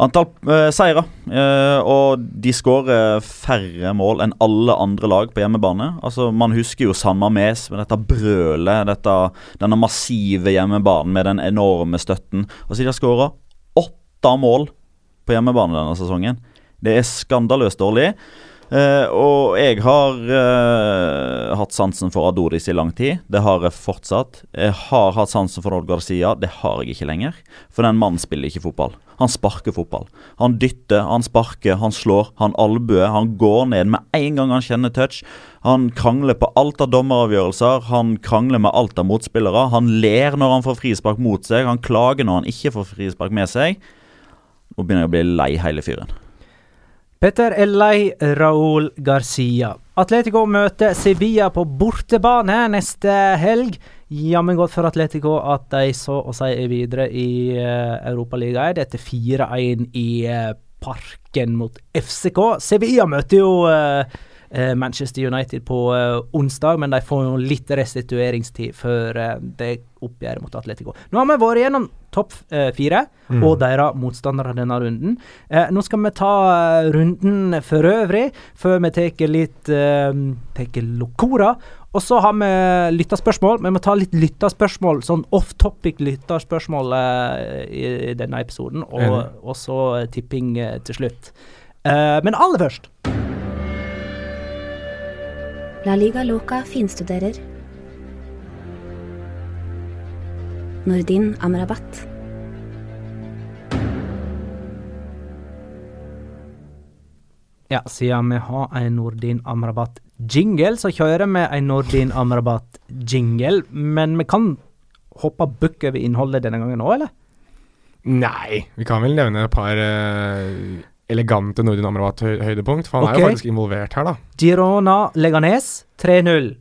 Antall eh, seire. Eh, og de skårer færre mål enn alle andre lag på hjemmebane. Altså Man husker jo San Mames med dette brølet, dette, denne massive hjemmebanen med den enorme støtten. Altså De har skåra åtte mål på hjemmebane denne sesongen. Det er skandaløst dårlig. Eh, og jeg har uh, hatt sansen for Adoris i lang tid. Det har jeg fortsatt. Jeg har hatt sansen for Odd Garcia. Det har jeg ikke lenger. For den mannen spiller ikke fotball. Han sparker fotball. Han dytter, han sparker, han slår, han albuer. Han går ned med en gang han kjenner touch. Han krangler på alt av dommeravgjørelser. Han krangler med alt av motspillere. Han ler når han får frispark mot seg. Han klager når han ikke får frispark med seg. Nå begynner jeg å bli lei hele fyren. Petter er lei Raúl Garcia. Atletico møter Sevilla på bortebane neste helg. Jammen godt for Atletico at de så å si er videre i uh, Europaligaen etter 4-1 i uh, Parken mot FCK. Sevilla møter jo uh, eh, Manchester United på onsdag, men de får litt restitueringstid før det oppgjøret mot Atletico. Nå har vi vært gjennom topp fire Mm. og deres motstandere denne runden. Eh, nå skal vi ta eh, runden for øvrig, før vi tar litt eh, Locora. Og så har vi lytterspørsmål. Vi må ta litt lytterspørsmål, sånn off topic lytterspørsmål eh, i, denne episoden. Og, så eh, tipping eh, til slutt. Eh, men aller først La Liga Loca finstuderer. Nordin Amrabat. Ja, siden vi har en Nordin Amrabat-jingle, så kjører vi en Nordin Amrabat-jingle. Men vi kan hoppe bukk over innholdet denne gangen òg, eller? Nei, vi kan vel nevne et par eh, elegante Nordin Amrabat-høydepunkt, for han er jo faktisk involvert her, da. Girona Leganes 3-0.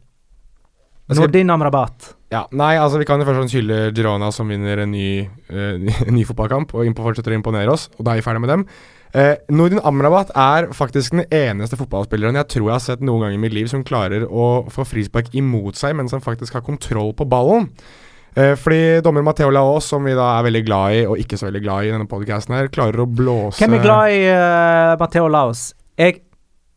Nordin Amrabat. Ja, nei, altså Vi kan jo først hylle Girona som vinner en ny, uh, en *laughs* ny fotballkamp og fortsetter å imponere oss, og da er vi ferdig med dem. Uh, Nordin Amrabat er faktisk den eneste fotballspilleren jeg tror jeg har sett noen gang i mitt liv som klarer å få frispark imot seg, mens han faktisk har kontroll på ballen. Eh, fordi dommer Matheo Laos, som vi da er veldig glad i, og ikke så veldig glad i i denne podcasten her, klarer å blåse Hvem er glad i uh, Matheo Laos? Jeg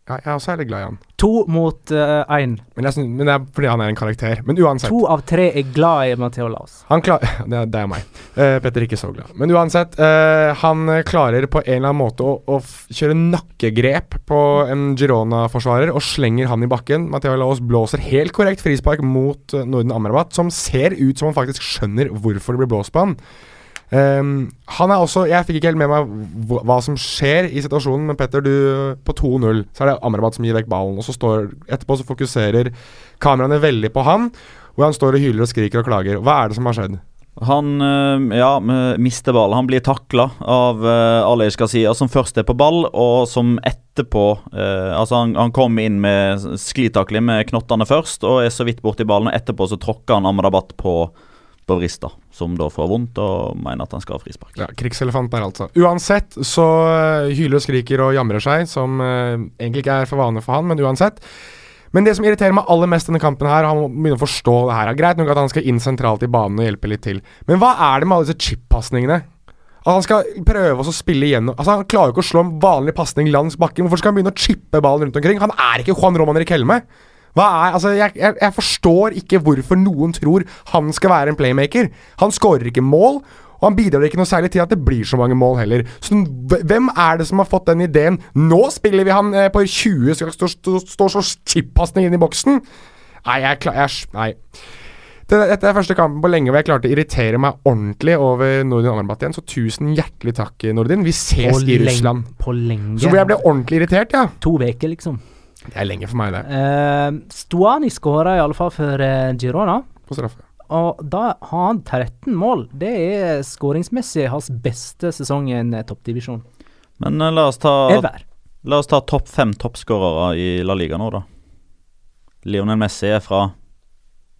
Ja, jeg er også veldig glad i han. To mot én. Men, jeg men det er fordi han er en karakter. Men uansett. to av tre er glad i Matheo Laos. Han klar *laughs* det, er- det er meg. Uh, Petter er ikke så glad. Men uansett, uh, han eh, klarer på en eller annen måte å, å kjøre nakkegrep på en Girona-forsvarer og slenger han i bakken. Matheo Laos blåser helt korrekt frispark mot eh, Norden Amrabat, som ser ut som han faktisk skjønner hvorfor det blir blåst på han. Ehm, han er også Jeg fikk ikke helt med meg hva, hva som skjer i situasjonen, men Petter, du På 2-0 så er det Amrabat som gir vekk ballen, og så står Etterpå så fokuserer kameraene veldig på han, hvor han står og hyler og skriker og klager. Hva er det som har skjedd? Han eh, ja, mister ballen. Han blir takla av uh, Alej Garcia, som først er på ball, og som etterpå uh, Altså, han, han kom inn med sklitakling med knottene først, og er så vidt borti ballen. Og etterpå så tråkker han Amrabat på Bovrista, som da får vondt og mener at han skal ha frispark. Ja, Krigselefant der, altså. Uansett så eh, hyler og skriker og jamrer seg, som eh, egentlig ikke er for vane for han, men uansett. Men det som irriterer meg aller mest denne kampen her, han må begynne å forstå det her. Greit nok at han skal inn sentralt i banen og hjelpe litt til, men hva er det med alle disse chip-pasningene? At han skal prøve å spille igjennom Altså Han klarer jo ikke å slå en vanlig pasning langs bakken. Hvorfor skal han begynne å chippe ballen rundt omkring? Han er ikke Juan Roman Riquelme. Hva er, altså jeg, jeg, jeg forstår ikke hvorfor noen tror han skal være en playmaker. Han skårer ikke mål, og han bidrar ikke noe særlig til at det blir så mange mål heller. Så Hvem er det som har fått den ideen? Nå spiller vi han eh, på 20, skal stå, stå, stå så chip-pasning inn i boksen? Nei, jeg klar... Nei. Dette er første kampen på lenge hvor jeg klarte å irritere meg ordentlig over Nordin Amrabat igjen, så tusen hjertelig takk, Nordin. Vi ses i Russland. På lenge. Så hvor jeg ble ordentlig irritert, ja. To uker, liksom. Det er lenge for meg, det. Uh, Stuani skåra fall for eh, Girona. På straffe. Og da har han 13 mål. Det er skåringsmessig hans beste sesong i en eh, toppdivisjon. Men uh, la oss ta Ever. La oss ta topp fem toppskårere i La Liga nå, da. Lionel Messi er fra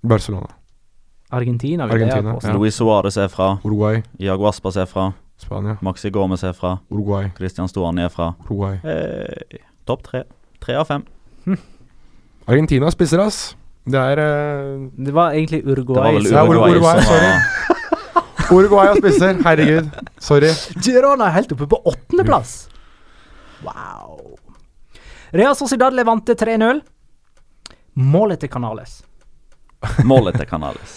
Barcelona. Argentina, vil Argentina. Ja. Luis Suárez er fra Uruguay. Iago Aspas er fra Spania. Maxi Gomez er fra Uruguay. Christian Stuani er fra Uruguay. eh, Topp tre. Tre av fem. Argentina spisser, ass. Det er uh, Det var egentlig Det var Uruguay. vel Ja, Uruguay, Uruguay, som sorry. Uruguay og spisser. Herregud. Sorry. Girona er helt oppe på åttendeplass. Wow. Real Sociedad Levante 3-0. Målet til Canales. målet til Canales.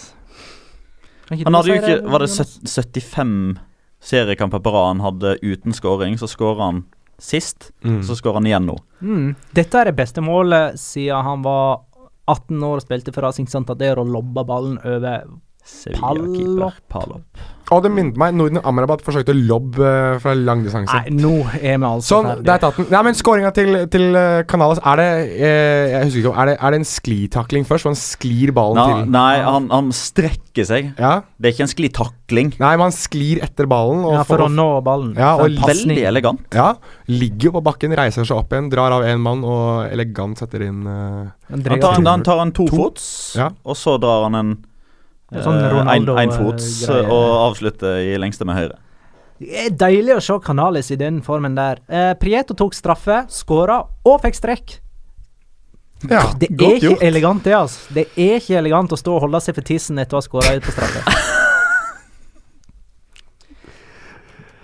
Han hadde jo ikke Var det 75 seriekamper på rad han hadde uten scoring? Så skåra han sist, Mm. så skårer han igjen nå. Mm. Dette er det beste målet siden han var 18 år og spilte for Racing Santander og lobba ballen over Sevilla-keeper Palop. Og det minnet meg Norden Amrabat forsøkte lobb eh, fra lang distanse. Nei, nå er vi altså Sånn, ferdige. det er tatt den. Nei, men Skåringa til, til eh, Canales, er det eh, Jeg husker ikke, er det, er det en sklitakling først? Hvor han sklir ballen Nei, til nei han, han strekker seg. Ja? Det er ikke en sklitakling. Nei, men han sklir etter ballen. Og ja, for å nå ballen. Ja, og. Veldig elegant. Ja, ligger jo på bakken, reiser seg opp igjen, drar av én mann og elegant setter inn uh, Han Han tar, han tar en tofots, Ja. og så drar han en Sånn Ronaldo, en, enfots greie. og avslutte i lengste med høyre. Det deilig å se Canales i den formen der. Eh, Prieto tok straffe, skåra og fikk strekk. Ja, Det er ikke gjort. elegant, det, altså. Det er ikke elegant å stå og holde seg for tissen etter å ha skåra ut på straffe. *laughs*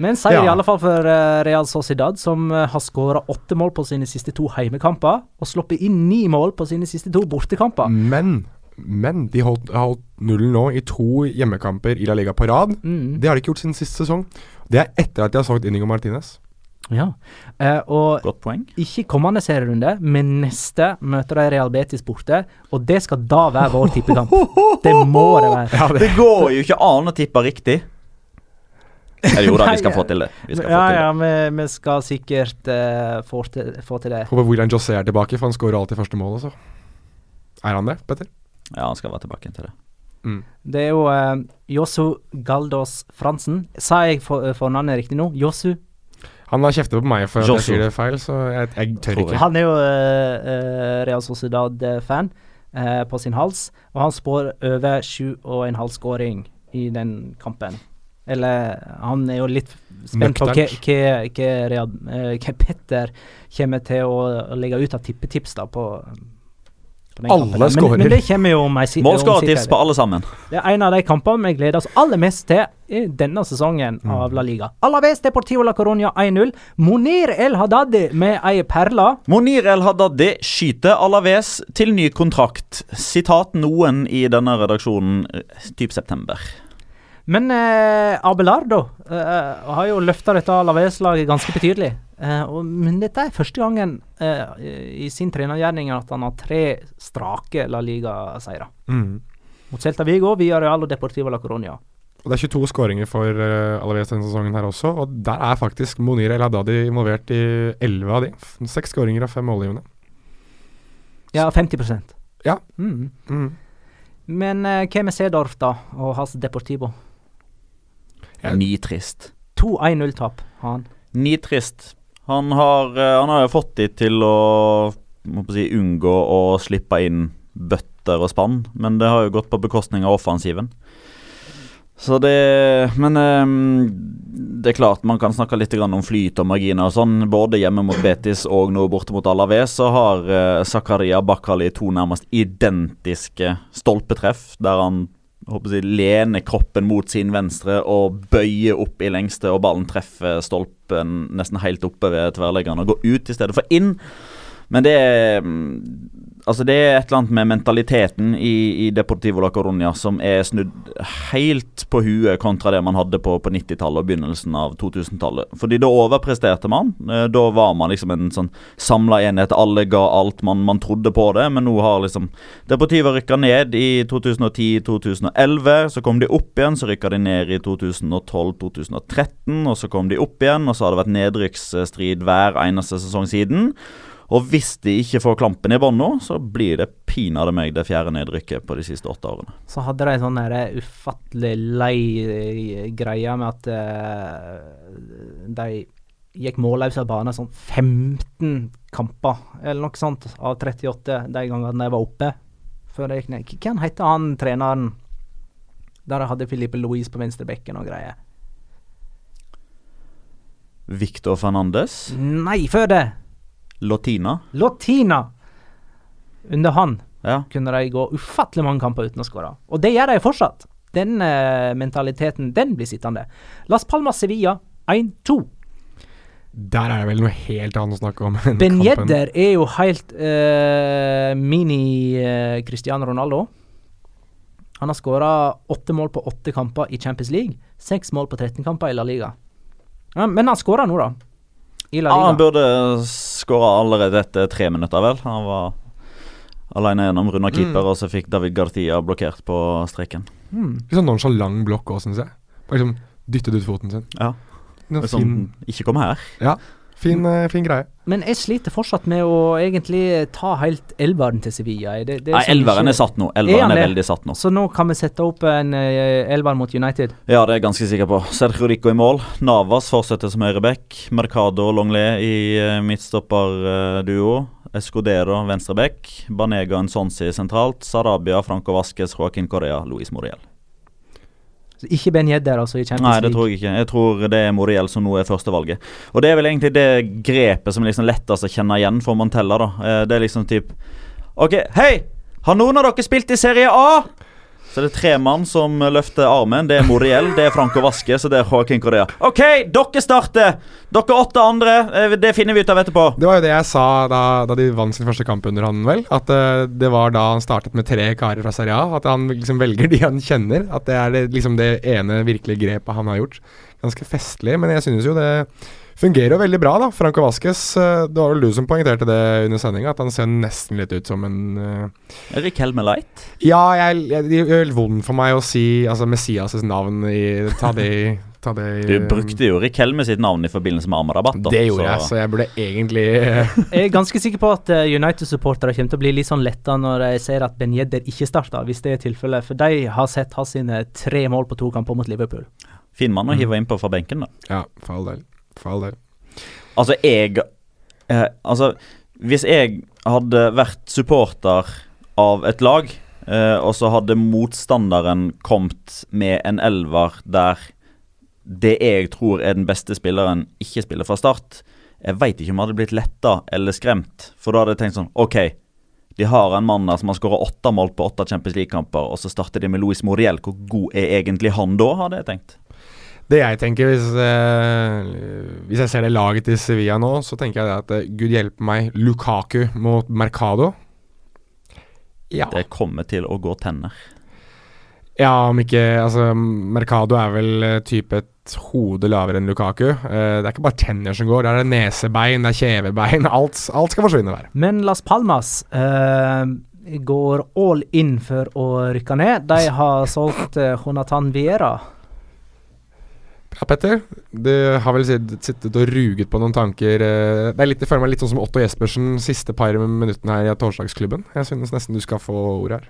Men seier Ja. i alle fall for eh, Real Sociedad, som eh, har skåra åtte mål på sine siste to heimekamper, og sluppet inn ni mål på sine siste to bortekamper. Men, men de holdt, har holdt nullen nå i to hjemmekamper i La Liga på rad. Mm. Det har de ikke gjort siden sist sesong. Det er etter at de har solgt Inigo Martinez. Ja. Eh, og Godt poeng. ikke kommende serierunde, men neste møter de Real Betis borte, og det skal da være vår tippekamp. Det må det være. Det går jo ikke an å tippe riktig. Eller jo da, vi skal *laughs* få til det. Vi skal få Ja, til ja, det. vi, vi skal sikkert uh, få, til, få til det. Håper William José er tilbake, for han skårer alltid første mål også. Er han det, Petter? Ja, han skal være tilbake til det. Mm. Det er jo eh, Josu Galdos Fransen. Sa jeg for, fornavnet riktig nå? Josu? Han har kjeftet på meg for at jeg sier det feil, så jeg, jeg tør ikke. Han er jo eh, eh, Real Sociedad-fan eh, på sin hals, og han spår over sju og en halv skåring i den kampen. Eller han er jo litt spent på hva, hva, hva, Real, eh, hva Petter kommer til å, å legge ut av tippetips da på, Alle skårer. Men, men det kommer jo om ei si- om Målskårertips på alle sammen. Det er en av de kampene vi gleder oss aller mest til i denne sesongen Mm. av La Liga. Alaves Deportivo la Coronia 1-0. Monir El Haddadi med ei perle. Monir El Haddadi skyter Alaves til ny kontrakt. Sitat noen i denne redaksjonen eh, typ september. Men eh, Abelardo eh, har jo løfta dette Alaves-laget ganske betydelig. Eh, og, men dette er første gangen eh, i sin trenergjerning at han har tre strake La Liga-seire. Mm. Mot Celta Vigo, Villarreal og Deportivo la Coronia. Og Det er 22 skåringer for uh, Alaves denne sesongen her også, og der er faktisk Monir El Haddadi involvert i 11 av de. Seks skåringer av fem målgivende. Ja, 50% Ja. Mm. Mm. Men eh, hva med Sedorf, da, og hans Deportivo? Ja. Nitrist. 2-1-0-tap har han. Nitrist. Han har, eh, han har jo fått de til å må på si, unngå å slippe inn bøtter og spann, men det har jo gått på bekostning av offensiven. Så det Men eh, det er klart man kan snakke litt grann om flyt og marginer og sånn. Både hjemme mot Betis og nå borte mot Alaves så har eh, Zakaria Bakali to nærmest identiske stolpetreff, der han håper jeg, lener kroppen mot sin venstre og bøyer opp i lengste, og ballen treffer stolpen nesten helt oppe ved tverrleggeren og går ut i stedet for inn. Men det er mm, Altså det er et eller annet med mentaliteten i, i Deportivo la Coruña som er snudd helt på huet kontra det man hadde på, på 90-tallet og begynnelsen av 2000-tallet. Fordi da overpresterte man. Eh, Da var man liksom en sånn samla enhet. Alle ga alt. Man, man trodde på det. Men nå har liksom Deportivo rykka ned i 2010-2011. Så kom de opp igjen, så rykka de ned i 2012-2013. Og så kom de opp igjen, og så har det vært nedrykksstrid hver eneste sesong siden. Og hvis de ikke får klampen i bånn nå, så blir det pinadø meg det fjerde nedrykket på de siste åtte årene. Så hadde de en sånn ufattelig lei eh, greie med at uh, de gikk målløse av banen sånn 15 kamper, eller noe sånt, av 38 de gangene de var oppe. Før de gikk ned. Hvem heter han treneren der de hadde Filipe Louise på venstrebekken og greier? Victor Fernandes, Nei, før det! Lotina Lotina! Under han Ja. kunne de gå ufattelig mange kamper uten å skåre. Og det gjør de fortsatt. Den eh, mentaliteten, den blir sittende. Las Palmas Sevilla 1-2. Der er det vel noe helt annet å snakke om. enn Ben kampen. Yedder er jo helt eh, mini eh, Cristiano Ronaldo. Han har skåra åtte mål på åtte kamper i Champions League. Seks mål på 13 kamper i La Liga. Ja, men han skåra nå, da. I La Ja, han burde skåra allerede etter tre minutter, vel. Han var alene gjennom runda keeper, Mm. og så fikk David Gartia blokkert på streken. Mm. Litt sånn nonchalant blokk òg, syns jeg. Bare liksom dyttet ut foten sin. Ja. Sånn, fin, ikke kom her. Fin, eh, fin greie. Men jeg sliter fortsatt med å egentlig ta helt elveren til Sevilla. Det, det Nei, elveren ikke- er satt nå. Er Elveren er, er veldig satt nå. Så nå kan vi sette opp en uh, elver mot United. Ja, det er jeg ganske sikker på. Sergio Rico i mål. Navas fortsetter som høyreback. Mercado og Longley i uh, midtstopperduo. Escudero venstreback. Banega Nsonsi sentralt. Sarabia, Franco Vasques, Joaquin Correa, Luis Moriel. Ikke Ben Yedder, altså, i Champions Nei, det tror jeg ikke. Jeg tror det er Moriel som nå er førstevalget. Og det er vel egentlig det grepet som liksom lettest å kjenne igjen for Montella, da. Eh, Det er liksom typ OK, hei! Har noen av dere spilt i Serie A? Så det er tre mann som løfter armen. Det er Moriel, det er Franco Vasques og det er Joaquin Correa. OK, dere starter! Dere åtte andre, eh, det finner vi ut av etterpå. Det var jo det jeg sa da, da de vant sin første kamp under han, vel. At uh, det var da han startet med tre karer fra Serie A. At han liksom velger de han kjenner. At det er det, liksom det ene virkelige grepet han har gjort. Ganske festlig, men jeg synes jo det fungerer jo veldig bra, da. Franco Vasques, eh, det var vel du som poengterte det under sendinga, at han ser nesten litt ut som en uh, Erik Helme Light. Ja, jeg, jeg, det gjør litt vondt for meg å si altså Messias' navn i Ta det i ta det i- Du brukte jo Erik Helme sitt navn i forbindelse med Amrabat. da, Det gjorde så- jeg, så jeg burde egentlig *laughs* Jeg er ganske sikker på at eh, United-supportere kommer til å bli litt sånn letta når de ser at Ben Yedder ikke starter, hvis det er tilfellet. For de har sett hans sine tre mål på to kamper mot Liverpool. Fin mann å hive innpå fra benken, da. Ja, for all del. For all del. Altså, jeg eh, Altså, hvis jeg hadde vært supporter av et lag, eh, og så hadde motstanderen kommet med en elver der det jeg tror er den beste spilleren, ikke spiller fra start, jeg veit ikke om jeg hadde blitt letta eller skremt. For da hadde jeg tenkt sånn OK, de har en mann der som har skåra åtte mål på åtte Champions League-kamper, og så starter de med Louis Moriel. Hvor god er egentlig han da, hadde jeg tenkt. Det jeg tenker, hvis, eh, hvis jeg ser det laget til Sevilla nå, så tenker jeg det at eh, gud hjelpe meg, Lukaku mot Mercado. Ja. Det kommer til å gå tenner. ja, om ikke Altså, Mercado er vel eh, type et hode lavere enn Lukaku. Eh, det er ikke bare tenner som går, det er nesebein, det er kjevebein. Alt, alt skal forsvinne der. Men Las Palmas eh, går all in for å rykke ned. De har solgt Jonathan Viera. Ja, Petter, du har vel sittet og ruget på noen tanker eh, Det er litt, jeg føler meg litt sånn som Otto Jespersen siste par minuttene her i torsdagsklubben. Jeg synes nesten du skal få ordet her.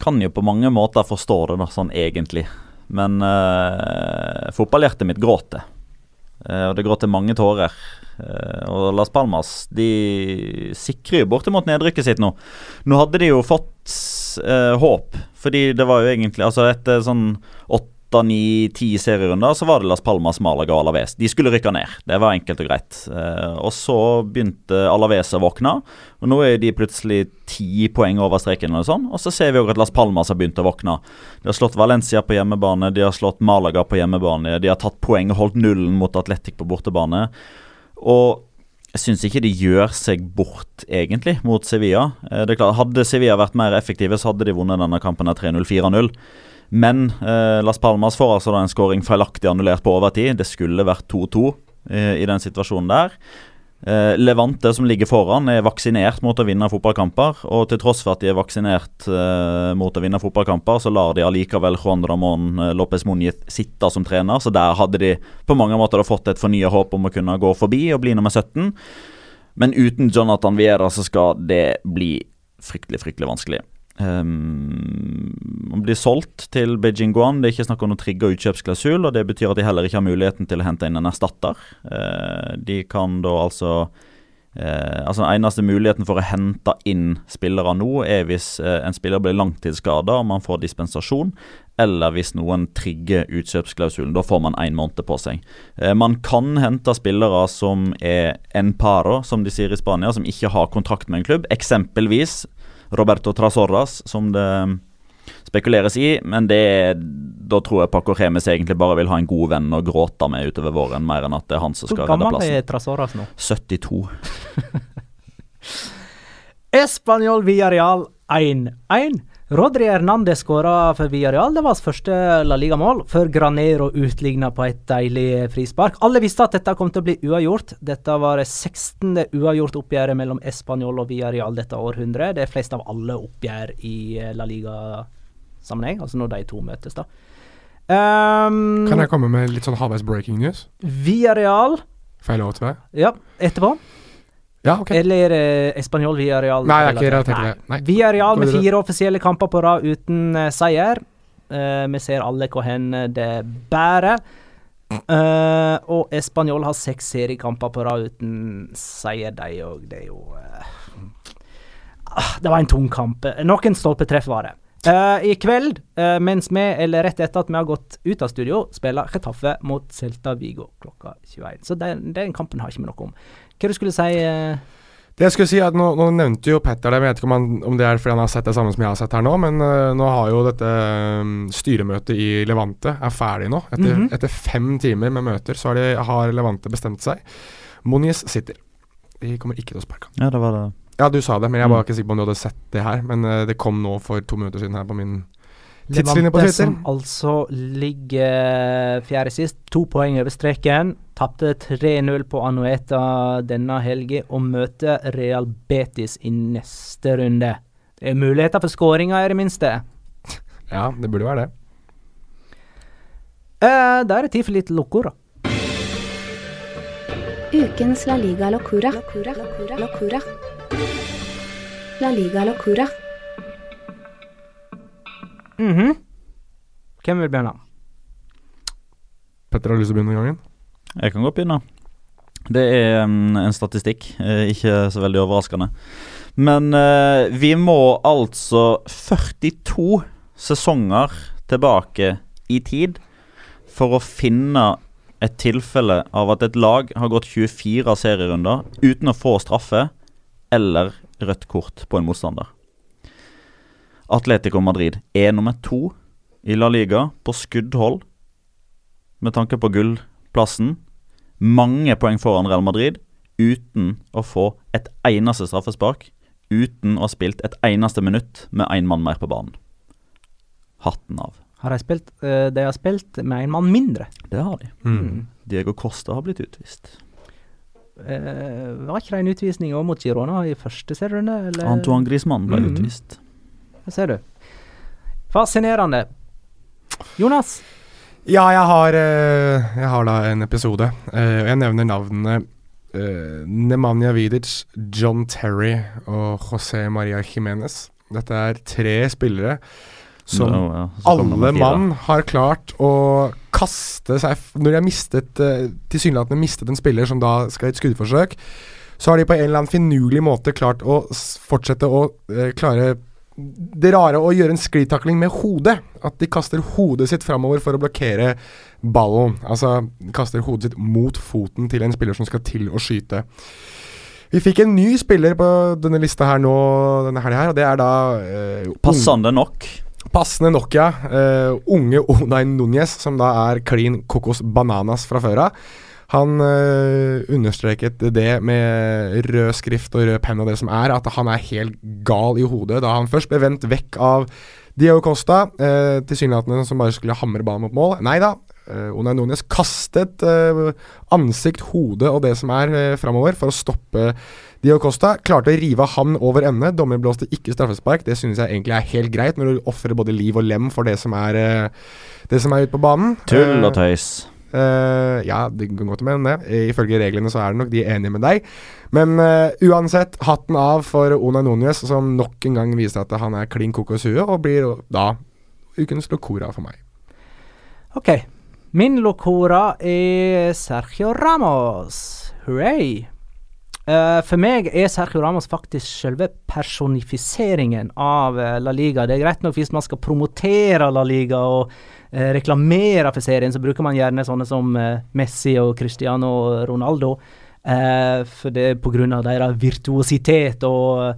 kan jo på mange måter forstå det, da, sånn egentlig. Men uh, fotballhjertet mitt gråter. Uh, og det gråter mange tårer. Uh, og Las Palmas de sikrer jo bortimot nedrykket sitt nå. Nå hadde de jo fått håp, fordi det var jo egentlig Altså etter sånn åtte åtte, ni, ti serierunder, så var det Las Palmas, Malaga og Alaves. De skulle rykke ned. Det var enkelt og greit. Eh, og så begynte Alaves å våkne, og nå er de plutselig ti poeng over streken. Og sånn, Og så ser vi òg at Las Palmas har begynt å våkne. De har slått Valencia på hjemmebane, de har slått Malaga på hjemmebane, de har tatt poeng og holdt nullen mot Atletic på bortebane. Og jeg syns ikke de gjør seg bort, egentlig, mot Sevilla. Eh, det er klart, Hadde Sevilla vært mer effektive, så hadde de vunnet denne kampen 3-0-4-0. Men eh, Las Palmas får altså en skåring feilaktig annullert på overtid. Det skulle vært 2-2 eh, i den situasjonen der. Eh, Levante, som ligger foran, er vaksinert mot å vinne fotballkamper. Og til tross for at de er vaksinert eh, mot å vinne fotballkamper, så lar de allikevel Juan Ramón Lopez López Muñiz sitte som trener. Så der hadde de på mange måter fått et fornya håp om å kunne gå forbi og bli nummer 17. Men uten Jonathan Viera så skal det bli fryktelig, fryktelig vanskelig. Um, blir solgt til Beijing Guan. Det er ikke snakk om noen trigga utkjøpsklausul, og det betyr at de heller ikke har muligheten til å hente inn en erstatter. Uh, de kan da altså uh, Altså Den eneste muligheten for å hente inn spillere nå, er hvis uh, en spiller blir langtidsskada og man får dispensasjon, eller hvis noen trigger utkjøpsklausulen. Da får man én måned på seg. man kan hente spillere som er en paro, som de sier i Spania, som ikke har kontrakt med en klubb. Eksempelvis Roberto Trasorras, som det spekuleres i. Men det, da tror jeg Paco Remes egentlig bare vil ha en god venn å gråte med utover våren, mer enn at det er han som skal redde plassen. Hvor gammel er Trasorras nå? 72. *laughs* Español Villarreal 1-1. Rodri Hernandez skåra for Villarreal. Det var hans første La Liga-mål, før Granero utligna på et deilig frispark. Alle visste at dette kom til å bli uavgjort. Dette var det 16. uavgjort oppgjøret mellom Español og Villarreal dette århundret. Det er flest av alle oppgjør i eh, La Liga-sammenheng, altså når de to møtes, da. Um, kan jeg komme med litt sånn halvveis breaking news? Villarreal Feil lov til det? Ja, etterpå. Ja, okay. Eller eh, Español Villarreal. Nei, jeg er ikke relatert til det. Nei. Villarreal med fire offisielle kamper på rad uten uh, seier. Uh, vi ser alle hvor hen det bærer. Uh, og Español har seks seriekamper på rad uten seier, de òg. Det er jo uh, Det var en tung kamp. Noen stolpetreff var det. Uh, I kveld, mens vi, eller rett etter at vi har gått ut av studio, spiller Chetaffe mot Celta Vigo klokka 21. Så den, den kampen har ikke vi noe om. Hva du skulle si? Uh? Det jeg skulle si at Nå, nå nevnte jo Petter det, jeg vet ikke om, han, om, det er fordi han har sett det samme som jeg har sett her nå, men uh, nå har jo dette um, styremøtet i Levante er ferdig nå. Etter, mm -hmm. etter fem timer med møter så har, de, har Levante bestemt seg. Moniz sitter. De kommer ikke til å sparke Ja, det var det. Ja, du sa det, men jeg var mm. ikke sikker på om du hadde sett det her. Men uh, det kom nå for to minutter siden her på min tidslinje på Twitter. Levante som altså ligger fjerde sist, to poeng over streken. Tapte 3-0 på Anueta denne helgen og møter Real Betis i neste runde. Det er muligheter for skåringer, i det minste. Ja, det burde være det. Eh, da er det tid for litt locora. Ukens La Liga Locura. Locura. Locura. Locura. La Liga Locura. Mm -hmm. Hvem vil begynne? Petter har lyst til å begynne gangen? Jeg kan godt begynne. Det er en statistikk, eh, ikke så veldig overraskende. Men eh, vi må altså 42 sesonger tilbake i tid for å finne et tilfelle av at et lag har gått 24 serierunder uten å få straffe eller rødt kort på en motstander. Atletico Madrid er nummer to i La Liga på skuddhold med tanke på gullplassen. Mange poeng foran Real Madrid uten å få et eneste straffespark. Uten å ha spilt et eneste minutt med én mann mer på banen. Hatten av. Har de spilt uh, De har spilt med én mann mindre. Det har de. Mm. Diego Costa har blitt utvist. Uh, var ikke det en utvisning mot Girona i første serierunde? Antoine Griezmann ble mm. utvist. Det ser du. Fascinerende. Jonas? Ja, jeg har, eh, jeg har da en episode. Og jeg nevner navnene uh, Nemanja Vidic, John Terry og José Maria Jiménez. Dette er tre spillere som no, ja, alle mann har klart å kaste seg Når de har mistet tilsynelatende mistet en spiller som da skal i et skuddforsøk, så har de på en eller annen finurlig måte klart å fortsette å eh, klare det rare å gjøre en sklitakling med hodet. At de kaster hodet sitt framover for å blokkere ballen. Altså kaster hodet sitt mot foten til en spiller som skal til å skyte. Vi fikk en ny spiller på denne lista her nå denne helga og det er da eh, Passende nok. Passende nok, ja. Uh, unge Onay Núñez, som da er klin kokos bananas fra før av. Han øh, understreket det med rød skrift og rød penn og det som er, at han er helt gal i hodet da han først ble vendt vekk av Dio Costa, eh, tilsynelatende som bare skulle hamre ballen mot mål. Nei da. Uh, Onay Núñez kastet eh, ansikt, hode og det som er uh, framover for å stoppe Dio Costa. Klarte å rive ham over ende. Dommer blåste ikke straffespark. Det synes jeg egentlig er helt greit, når du ofrer både liv og lem for det som er uh, Det som er ute på banen. Tull og tøys. Eh, ja, det kan godt hende det. Eh, Ifølge reglene så er det nok de enige med deg. Men uh, uansett, hatten av for Ona Núñez, som nok en gang viser at han er klin kokos hue, og blir da ukens Locora for meg. OK. Min locora er Sergio Ramos. Hurray. Uh, for meg er Sergio Ramos faktisk selve personifiseringen av eh, La Liga. Det er greit nok hvis man skal promotere La Liga og eh, reklamere for serien, så bruker man gjerne sånne som eh, Messi og Cristiano Ronaldo. eh, for det er pga. deres virtuositet og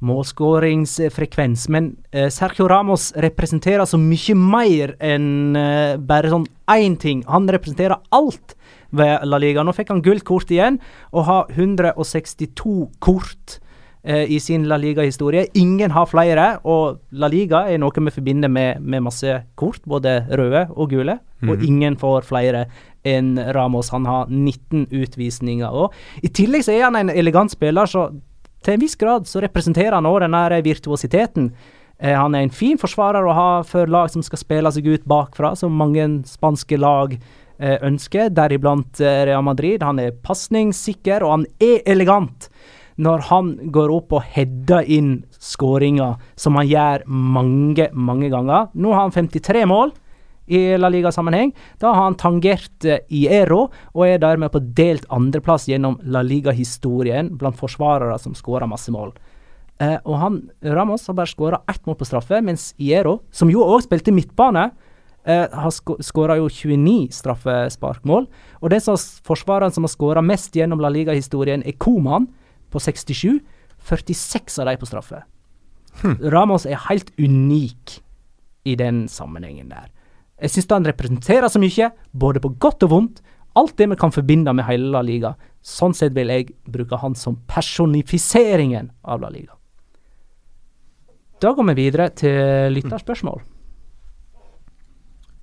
målskåringsfrekvens. Men Sergio Ramos representerer så mye mer enn bare sånn én ting. Han representerer alt ved La Liga. Nå fikk han gullkort igjen, og har 162 kort i sin La Liga-historie. Ingen har flere, og La Liga er noe vi forbinder med, med masse kort, både røde og gule. Og ingen får flere enn Ramos. Han har 19 utvisninger. òg. I tillegg så er han en elegant spiller, så til en viss grad så representerer han også denne virtuositeten. Eh, han er en fin forsvarer å ha for lag som skal spille seg ut bakfra, som mange spanske lag eh, ønsker, deriblant eh, Real Madrid. Han er pasningssikker, og han er elegant når han går opp og header inn skåringer, som han gjør mange, mange ganger. Nå har han 53 mål i La Liga-sammenheng. Da har han tangert eh, Iero, og er dermed på delt andreplass gjennom La Liga-historien blant forsvarere som skårer masse mål. Eh, og han, Ramos har bare skåra ett mål på straffe, mens Iero, som jo òg spilte midtbane, eh, har sk skåra jo 29 straffesparkmål. Og den som forsvareren som har skåra mest gjennom La Liga-historien, er Koman på 67. 46 av de på straffe. Ramos er helt unik i den sammenhengen der. Jeg syns han representerer så mye, både på godt og vondt. Alt det vi kan forbinde med hele La Liga. Sånn sett vil jeg bruke han som personifiseringen av La Liga. Da går vi videre til lytterspørsmål.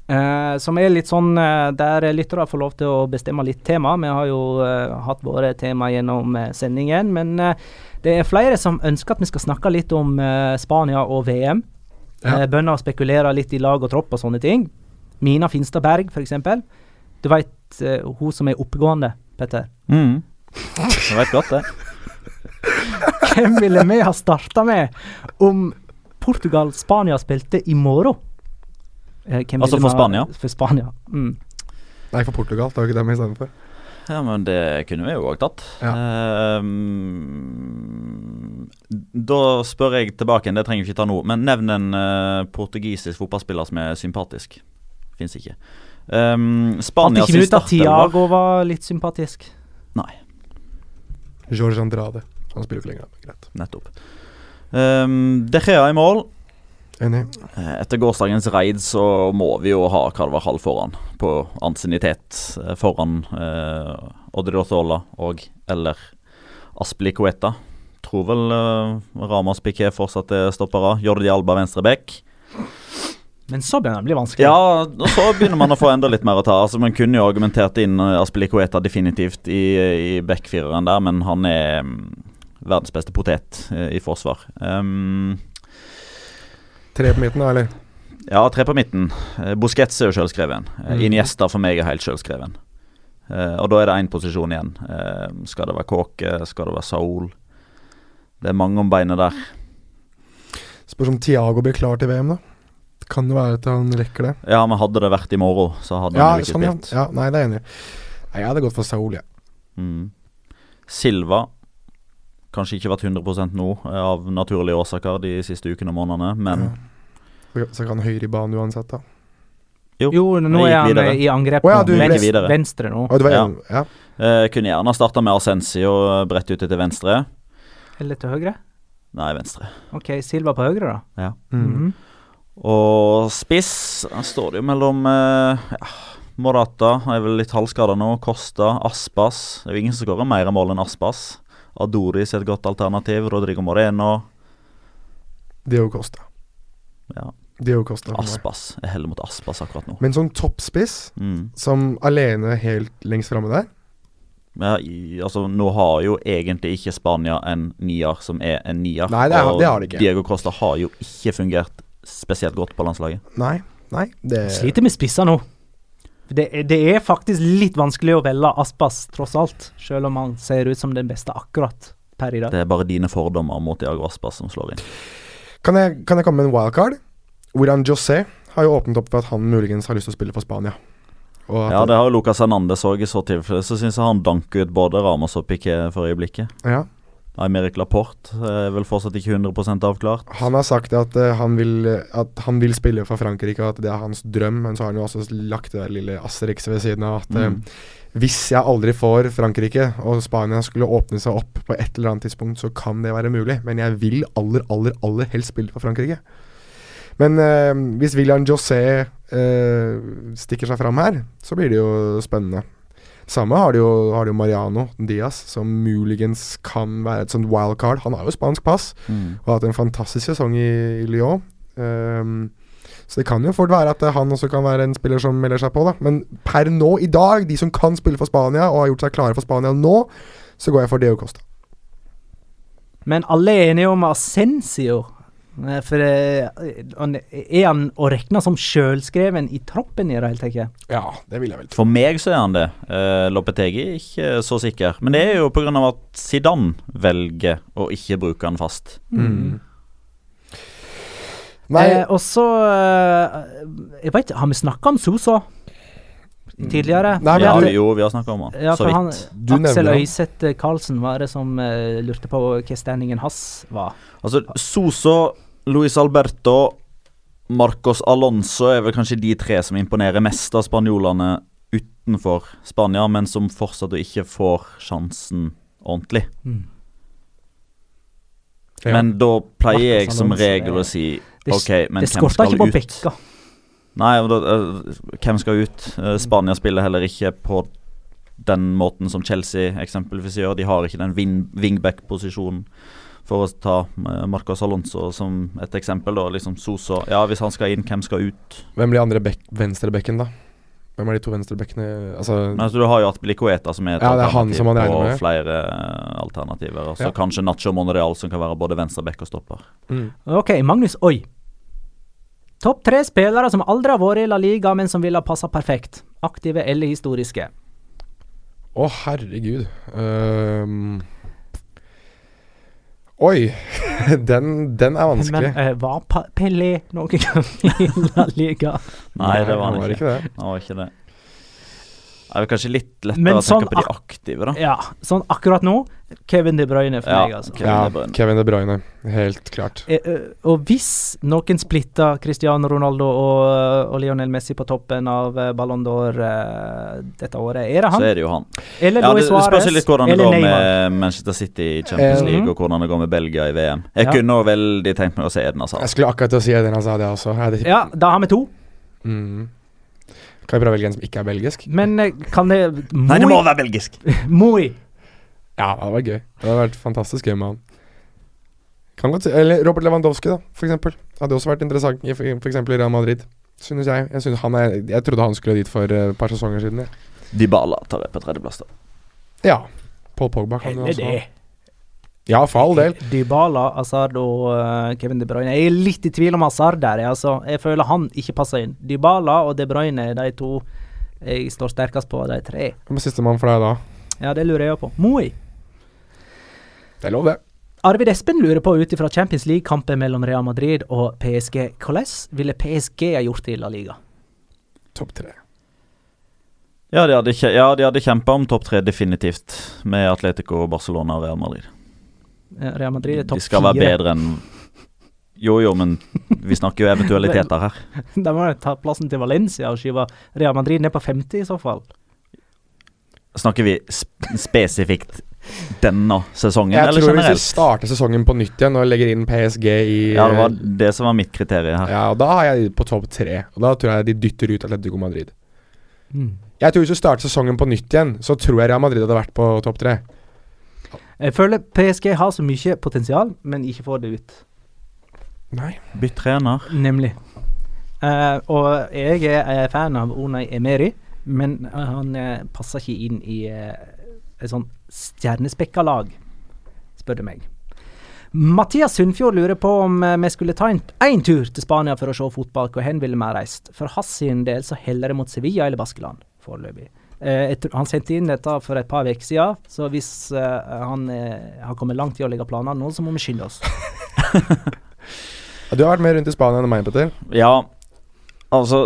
Eh, som er litt sånn eh, der lyttere får lov til å bestemme litt tema. Vi har jo eh, hatt våre tema gjennom sendingen, men det er flere som ønsker at vi skal snakke litt om Spania og VM. Ja. Bønder spekulerer litt i lag og tropp og sånne ting. Mina Finstad Berg, f.eks. Du veit hun som er oppegående, Petter. Mm. Jeg vet godt det. *laughs* Hvem ville vi ha starta med om Portugal-Spania spilte i morgen? Eh, hvem Altså for Spania? For Spania. Mm. Nei, for Portugal. Det var ikke dem istedenfor. Ja, men det kunne vi jo òg tatt. Ja. Ehm, da spør jeg tilbake det trenger vi ikke ta nå, men nevn en uh, portugisisk fotballspiller som er sympatisk. Fins ikke. Um, Fant Spania ikke vi sin ut at startelver Tiago var litt sympatisk? Nei, George Andrade. Han spiller ikke lenger. Greit. nettopp. Um, De Gea i mål. Enig. Eh, Etter gårsdagens raid så må vi jo ha Carvajal foran, på ansiennitet eh, foran eh, Odriozola og eller Aspilicueta. Tror vel eh, Ramas Piquet fortsatt er stoppere. Jordi Alba venstre back. Men så begynner det å bli vanskelig. Ja, og så begynner man å få enda litt mer å ta. Altså Man kunne jo argumentert inn eh, Aspilicueta definitivt i, i backfireren der, men han er mm, verdens beste potet i forsvar. Um, Tre på midten, da, eller? Ja, tre på midten. Eh, Busquets er jo sjølskreven. Eh, Mm. Iniesta for meg er helt sjølskreven. Eh, og da er det én posisjon igjen. Skal det være Kåke? Skal det være Saul? Det er mange om beinet der. Spørs om Tiago blir klar til VM, da. Kan det være at han rekker det? Ja, men hadde det vært i morgen, så hadde Ja, han ikke sånn, spilt. ja. Nei, det er enig. Nei, Jeg hadde gått for Saul, jeg. Mm. Silva Kanskje ikke vært 100 nå, eh, av naturlige årsaker, de siste ukene og månedene, men Så, så kan høyre i banen uansett, da. jo. Jo, nå er han videre. i angrep oh, ja, du Venstre, videre. venstre nå. Oh, Ja. ja. Uh, kunne gjerne starta med Ascencio bredt ute til venstre. Eller til høyre? Nei, venstre. OK, Silva på høyre, da. Mm. -hmm. Og spiss der står det jo mellom uh, ja, Morata er vel litt halvskada nå. Costa, Aspas. Det er jo ingen som skårer mer mål enn Aspas. Adoris er et godt alternativ. Rodrigo Moreno. Diego Costa. Ja, Diego Costa. Aspas. Jeg heller mot Aspas akkurat nå. Men sånn toppspiss, Mm. som alene helt lengst framme der Ja, i, altså, nå har jo egentlig ikke Spania en nier som er en nier. Nei, det er, og det har de ikke. Diego Costa har jo ikke fungert spesielt godt på landslaget. Nei, nei. Det Sliter med spisser nå. Det, det er faktisk litt vanskelig å velge Aspas, tross alt. Selv om han ser ut som den beste akkurat per i dag. Det er bare dine fordommer mot Diago Aspas som slår inn. Kan jeg, kan jeg komme med en wildcard? Hvordan José har jo åpnet opp for at han muligens har lyst til å spille for Spania. Og Ja, det har jo Lucas Hernandez òg. I så tilfelle så syns jeg han danker ut både Ramos og Piqué for øyeblikket. ja. Aymeric Laporte er vel fortsatt ikke 100 avklart. Han har sagt at, uh, han vil, at han vil spille for Frankrike, og at det er hans drøm. Men så har han jo også lagt det der lille asterix ved siden av at mm. uh, hvis jeg aldri får Frankrike, og Spania skulle åpne seg opp på et eller annet tidspunkt, så kan det være mulig. Men jeg vil aller, aller, aller helst spille for Frankrike. Men uh, hvis William José eh, stikker seg fram her, så blir det jo spennende. Samme har det jo, har det jo Mariano Diaz, som muligens kan være et sånt wildcard. Han har jo spansk pass Mm. og har hatt en fantastisk sesong i, i Lyon. Um, så det kan jo fort være at eh, han også kan være en spiller som melder seg på, da. Men per nå, i dag, de som kan spille for Spania og har gjort seg klare for Spania nå, så går jeg for Deo Costa. Men alle er enige om Ascencio. Eh, For eh, er han å regne som sjølskreven i troppen i det hele tatt? Ja, det vil jeg vel. For meg så er han det. Loppetegi Lopetegi er ikke så sikker. Men det er jo pga. at Zidane velger å ikke bruke han fast. Mm. Nei, Eh, og så eh, Jeg veit har vi snakka om Sosa tidligere? Nei, men ja, du- jo, vi har snakka om han. Ja, så vidt. han. Du Aksel. Øyseth Karlsen var det som eh, lurte på hva standingen hans var. Altså, Soso, Luis Alberto, Marcos Alonso er vel kanskje de tre som imponerer mest av spanjolene utenfor Spania, men som fortsatt ikke får sjansen ordentlig. Ja. Men da pleier jeg som Alonso regel er- å si Det, OK, men det hvem skorter skal ikke på ut? bekka. Nei, da, uh, hvem skal ut? Uh, Spania spiller heller ikke på den måten som Chelsea eksempelvis gjør. De har ikke den wing- wingback-posisjonen. For å ta eh, Marcos Alonso som et eksempel, da. Liksom Soso. Ja, hvis han skal inn, hvem skal ut? Hvem blir andre bek venstrebekken, da? Hvem er de to venstrebekkene? Altså Men, altså, du har jo Atbilicoeta, som er et Ja, det er han alternativ med. flere eh, alternativer. Og så Ja. kanskje Nacho Monreal, som kan være både venstrebekk og stopper. mm. Ok, Magnus Oi. Topp tre spillere som aldri har vært i La Liga, men som ville ha passa perfekt. Aktive eller historiske. Å, herregud. Ehm. Oi. *laughs* den, den er vanskelig. Men uh, var Pelle Pelé noen gang i La Liga? Nei, det var han ikke det. Var ikke det. Det er vel kanskje litt lettere Men å tenke sånn på de aktive, da. Ja, sånn akkurat nå Kevin De Bruyne for Ja, meg, altså. Kevin ja, De Bruyne. Kevin De Bruyne. Helt klart. Eh, eh, og hvis noen splitter Cristiano Ronaldo og, og Lionel Messi på toppen av eh, Ballon d'Or eh, dette året, er det han? Så er det jo han. Eller Ja, det, Luis det spørs litt hvordan det går Neymar? med Manchester City i Champions Eh, League, mhm. og hvordan det går med Belgia i VM. Jeg Ja. kunne også veldig tenkt meg å se Eden Jeg skulle akkurat til å si Edna Hazard, jeg også. Hadde- Ja, da har vi to. Mm. Kan vi prøve å velge en som ikke er belgisk? Men eh, kan det Nei, det må være belgisk! *laughs* Moi. Ja, det var gøy. Det hadde vært fantastisk gøy med han. Kan godt si Eller Robert Lewandowski, da, for eksempel. Hadde også vært interessant i for, eksempel i Real Madrid. Synes jeg. Jeg, synes han er, jeg trodde han skulle dit for eh, et par sesonger siden. Ja. Dybala tar jeg på tredjeplass, da. ja. Paul Pogba kan Heller også det. Ja, for all del. Dybala, Hazard og uh, Kevin De Bruyne. Jeg er litt i tvil om Hazard der. Jeg, altså. jeg føler han ikke passer inn. Dybala og De Bruyne er de to jeg står sterkest på, de tre. Hvem er sistemann for deg da? Ja, det lurer jeg på. Moi. Det er lov, det. Arvid Espen lurer på ut ifra Champions League-kampen mellom Real Madrid og PSG, hvordan ville PSG ha gjort det i La Liga? Topp tre. Ja, de hadde, ja, de hadde kjempa om topp tre, definitivt. Med Atletico, Barcelona og Real Madrid. Eh, Real Madrid er topp De skal være bedre enn Jo, jo, men vi snakker jo eventualiteter her. *laughs* Da må de ta plassen til Valencia og skyve Real Madrid ned på 50 i så fall. Snakker vi sp spesifikt denne sesongen, Jeg eller tror hvis vi generelt? starter sesongen på nytt igjen og legger inn PSG i Ja, det var det som var mitt kriterium her. Ja, og Da har jeg på topp tre. Og Da tror jeg de dytter ut Atletico Madrid. Mm. Jeg tror Hvis du starter sesongen på nytt igjen, så tror jeg Real Madrid hadde vært på topp tre. Jeg føler PSG har så mye potensial, men ikke får det ut. Nei. Bytt trener. Nemlig. Uh, og jeg er fan av Unai Emeri, men eh, han uh, passer ikke inn i uh, et sånn stjernespekka lag, spør du meg. Mathias Sundfjord lurer på om vi skulle ta en, en tur til Spania for å se fotball. Hvor hen ville vi ha reist? For hans sin del så heller det mot Sevilla eller Baskeland foreløpig. Eh, han sendte inn dette for et par uker siden, så hvis eh, han eh, har kommet langt i å legge planer nå, så må vi skynde oss. *laughs* Du har vært mer rundt i Spania enn meg, Petter. Ja, altså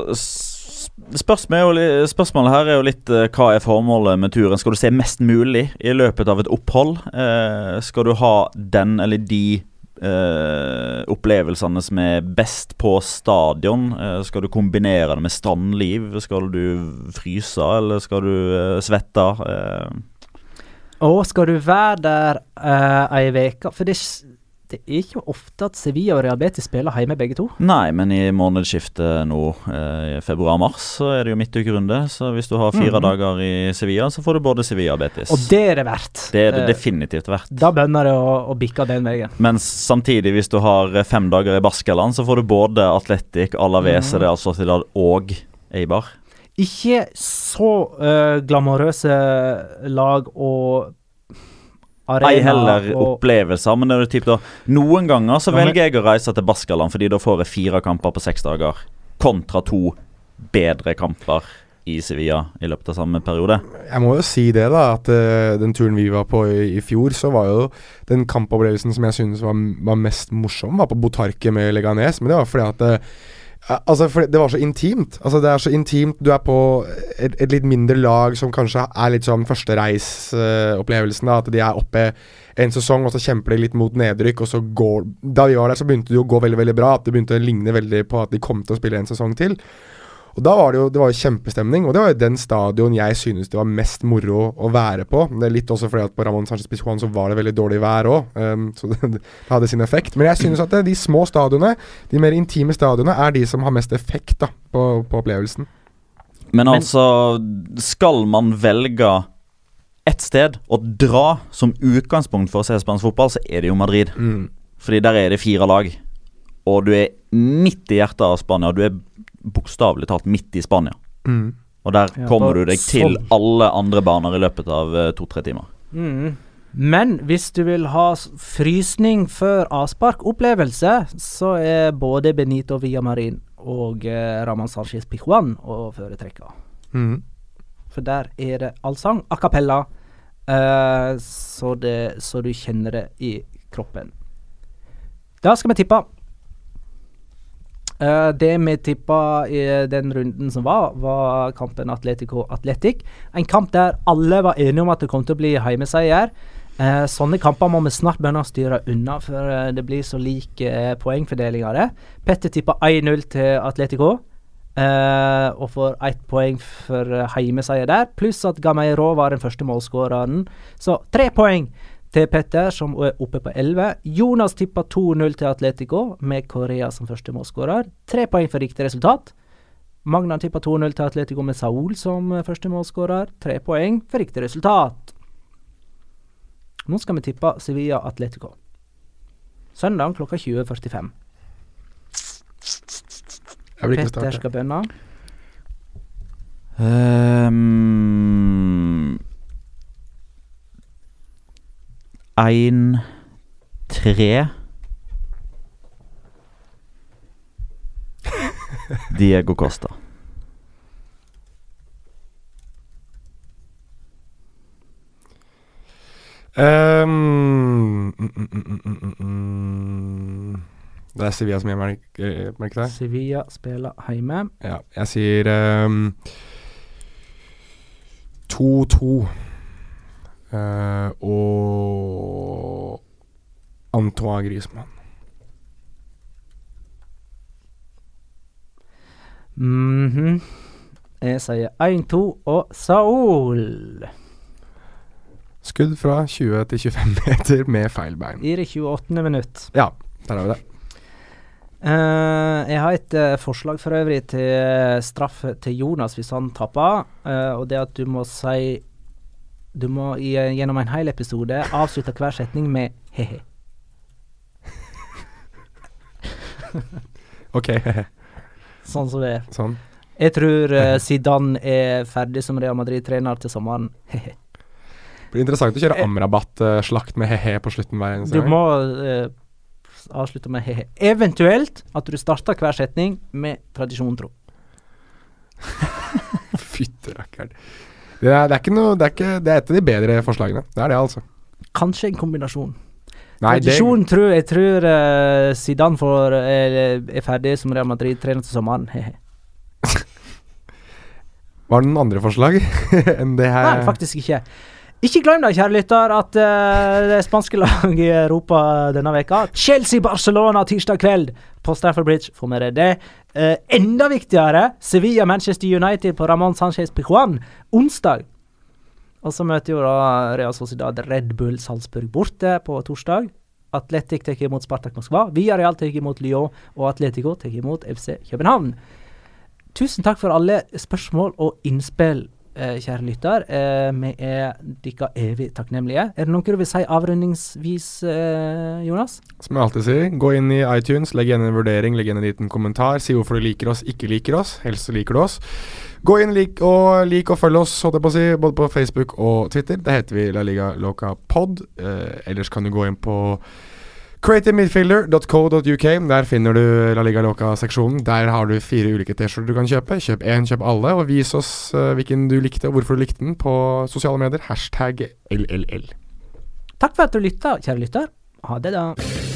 spørsmålet, spørsmålet her er jo litt uh, hva er formålet med turen? Skal du se mest mulig i løpet av et opphold? Uh, skal du ha den eller de eh, opplevelsene som er best på stadion? Uh, skal du kombinere det med strandliv? Skal du fryse, eller skal du uh, svette? Og skal du være der uh, ei uke For det, s- det er ikke ofte at Sevilla og Real Betis spiller hjemme, begge to. Nei, men i månedsskiftet nå, i februar-mars, så er det jo midtukerunde. Så hvis du har fire mm. dager i Sevilla, så får du både Sevilla og Betis. Og det er det verdt. Det er det Eh, definitivt verdt. Da bønner det å, å bikke den veien. Men samtidig, hvis du har eh, fem dager i Baskeland, så får du både Atletic, Alavese, Mhm. Real Sociedad og Eibar. Ikke så uh, glamorøse lag og arena Ei heller og opplevelser, men det er typ da Noen ganger så Ja, men- velger jeg å reise til Baskaland, fordi da får jeg fire kamper på seks dager, kontra to bedre kamper i Sevilla i løpet av samme periode. Jeg må jo si det, da. At uh, den turen vi var på i, i fjor, så var jo den kampopplevelsen som jeg synes var, var mest morsom, var på Botarque med Leganes. Men det var fordi at ja, Altså, for det var så intimt. Altså, det er så intimt. Du er på et, et litt mindre lag som kanskje er litt sånn førstereisopplevelsen. da at de er oppe en sesong, og så kjemper de litt mot nedrykk. Og så går Da vi var der, så begynte det å gå veldig veldig bra. At det begynte å ligne veldig på at de kom til å spille en sesong til. Og da var det jo, det var jo kjempestemning, og det var jo den stadion jeg synes det var mest moro å være på. Det er litt også fordi at på Ramón Sánchez Pizjuan så var det veldig dårlig vær òg, så *laughs* det, det hadde sin effekt. Men jeg synes at det, de små stadionene, de mer intime stadionene, er de som har mest effekt da, på, på opplevelsen. Men, Men- altså, skal man velge ett sted å dra som utgangspunkt for å se spansk fotball, så er det jo Madrid. Mm. Fordi der er det fire lag. Og du er midt i hjertet av Spania. Du er bokstavelig talt midt i Spania. Mm. Og der Ja, kommer du deg til sånn. alle andre baner i løpet av eh, to-tre timer. Mm. Men hvis du vil ha frysning før avsparkopplevelse, så er både Benito Villamarin og eh, Raman Sanchez Pijuan å foretrekke. Mm. For der er det allsang a cappella, eh, så, det, så du kjenner det i kroppen. Da skal vi tippe. Eh, det vi tippa i den runden som var, var kampen Atletico Atletic. En kamp der alle var enige om at det kom til å bli heimeseier. Uh, sånne kamper må vi snart begynne å styre unna, for eh, det blir så lik eh, poengfordeling av det. Petter tippa 1-0 til Atletico. Uh, og får ett poeng for eh, heimeseier der, pluss at Gameiro var den første målskåreren. Så tre poeng til Petter, som er oppe på 11. Jonas tippa 2-0 til Atletico, med Korea som første målskårer. Tre poeng for riktig resultat. Magna tippa 2-0 til Atletico med Saul som eh, første målskårer. Tre poeng for riktig resultat. Nå skal vi tippe Sevilla Atletico. Søndag klokka 20.45. Jeg vil ikke Petter skal begynne. Um, en, tre Diego Costa. Um, mm, mm, mm, mm, Det er Sevilla som gjør merk merket der. Sevilla spiller hjemme. Ja, jeg sier ehm, 2-2. Eh, og Antoine Griezmann. Mhm. Jeg sier 1-2 og Saul. Skudd fra 20 til 25 meter med feil bein. I det 28. minutt. Ja, der har vi det. Uh, jeg har et uh, forslag for øvrig til straff til Jonas hvis han tapper. og det at du må si Du må i, eh, gjennom en hel episode avslutte hver setning med he-he. *laughs* Ok, Sånn som det er. sånn. Jeg tror uh, Zidane er ferdig som Real Madrid-trener til sommeren. He-he. Blir interessant å kjøre Amrabat-slakt med he-he på slutten hver eneste Du gang. må uh, avslutte med he-he. Eventuelt at du starter hver setning med tradisjon tro. *laughs* Fytte rakkeren. Det er, det er noe Det er, ikke, det er et av de bedre forslagene. Det er det, altså. Kanskje en kombinasjon. Nei, Tradisjon tror jeg tror uh, Zidane får, er, er ferdig som Real Madrid-trener til sommeren. *laughs* Var det noen andre forslag *laughs* enn det her. Nei, faktisk ikke. Ikke glem det, kjære lytter, at uh, det spanske *laughs* laget i Europa denne veka Chelsea-Barcelona tirsdag kveld på Stafford Bridge. Får med deg det. Uh, enda viktigere, Sevilla-Manchester United på Ramón Sánchez Pijuan onsdag. Og så møter jo da Real Sociedad Red Bull Salzburg borte på torsdag. Atletic tar imot Spartak Moskva. Via Real tar imot Lyon, og Atletico tar imot FC København. Tusen takk for alle spørsmål og innspill, kjære lytter. Eh, vi er dere evig takknemlige. Er det noe du vil si avrundingsvis, eh, Jonas? Som jeg alltid sier, gå inn i iTunes, legg igjen en vurdering, legg igjen en liten kommentar. Si hvorfor du liker oss, ikke liker oss. Helst liker du oss. Gå inn lik og, lik og følg oss, holdt jeg på å si, både på Facebook og Twitter. Det heter vi La Liga Loca Pod. Eh, ellers kan du gå inn på creativemidfielder.co.uk. Der finner du La Liga Loca-seksjonen. Der har du fire ulike T-skjorter du kan kjøpe. Kjøp én, kjøp alle, og vis oss eh, hvilken du likte, og hvorfor du likte den på sosiale medier. Hashtag LLL. Takk for at du lytta, kjære lytter. Ha det, da.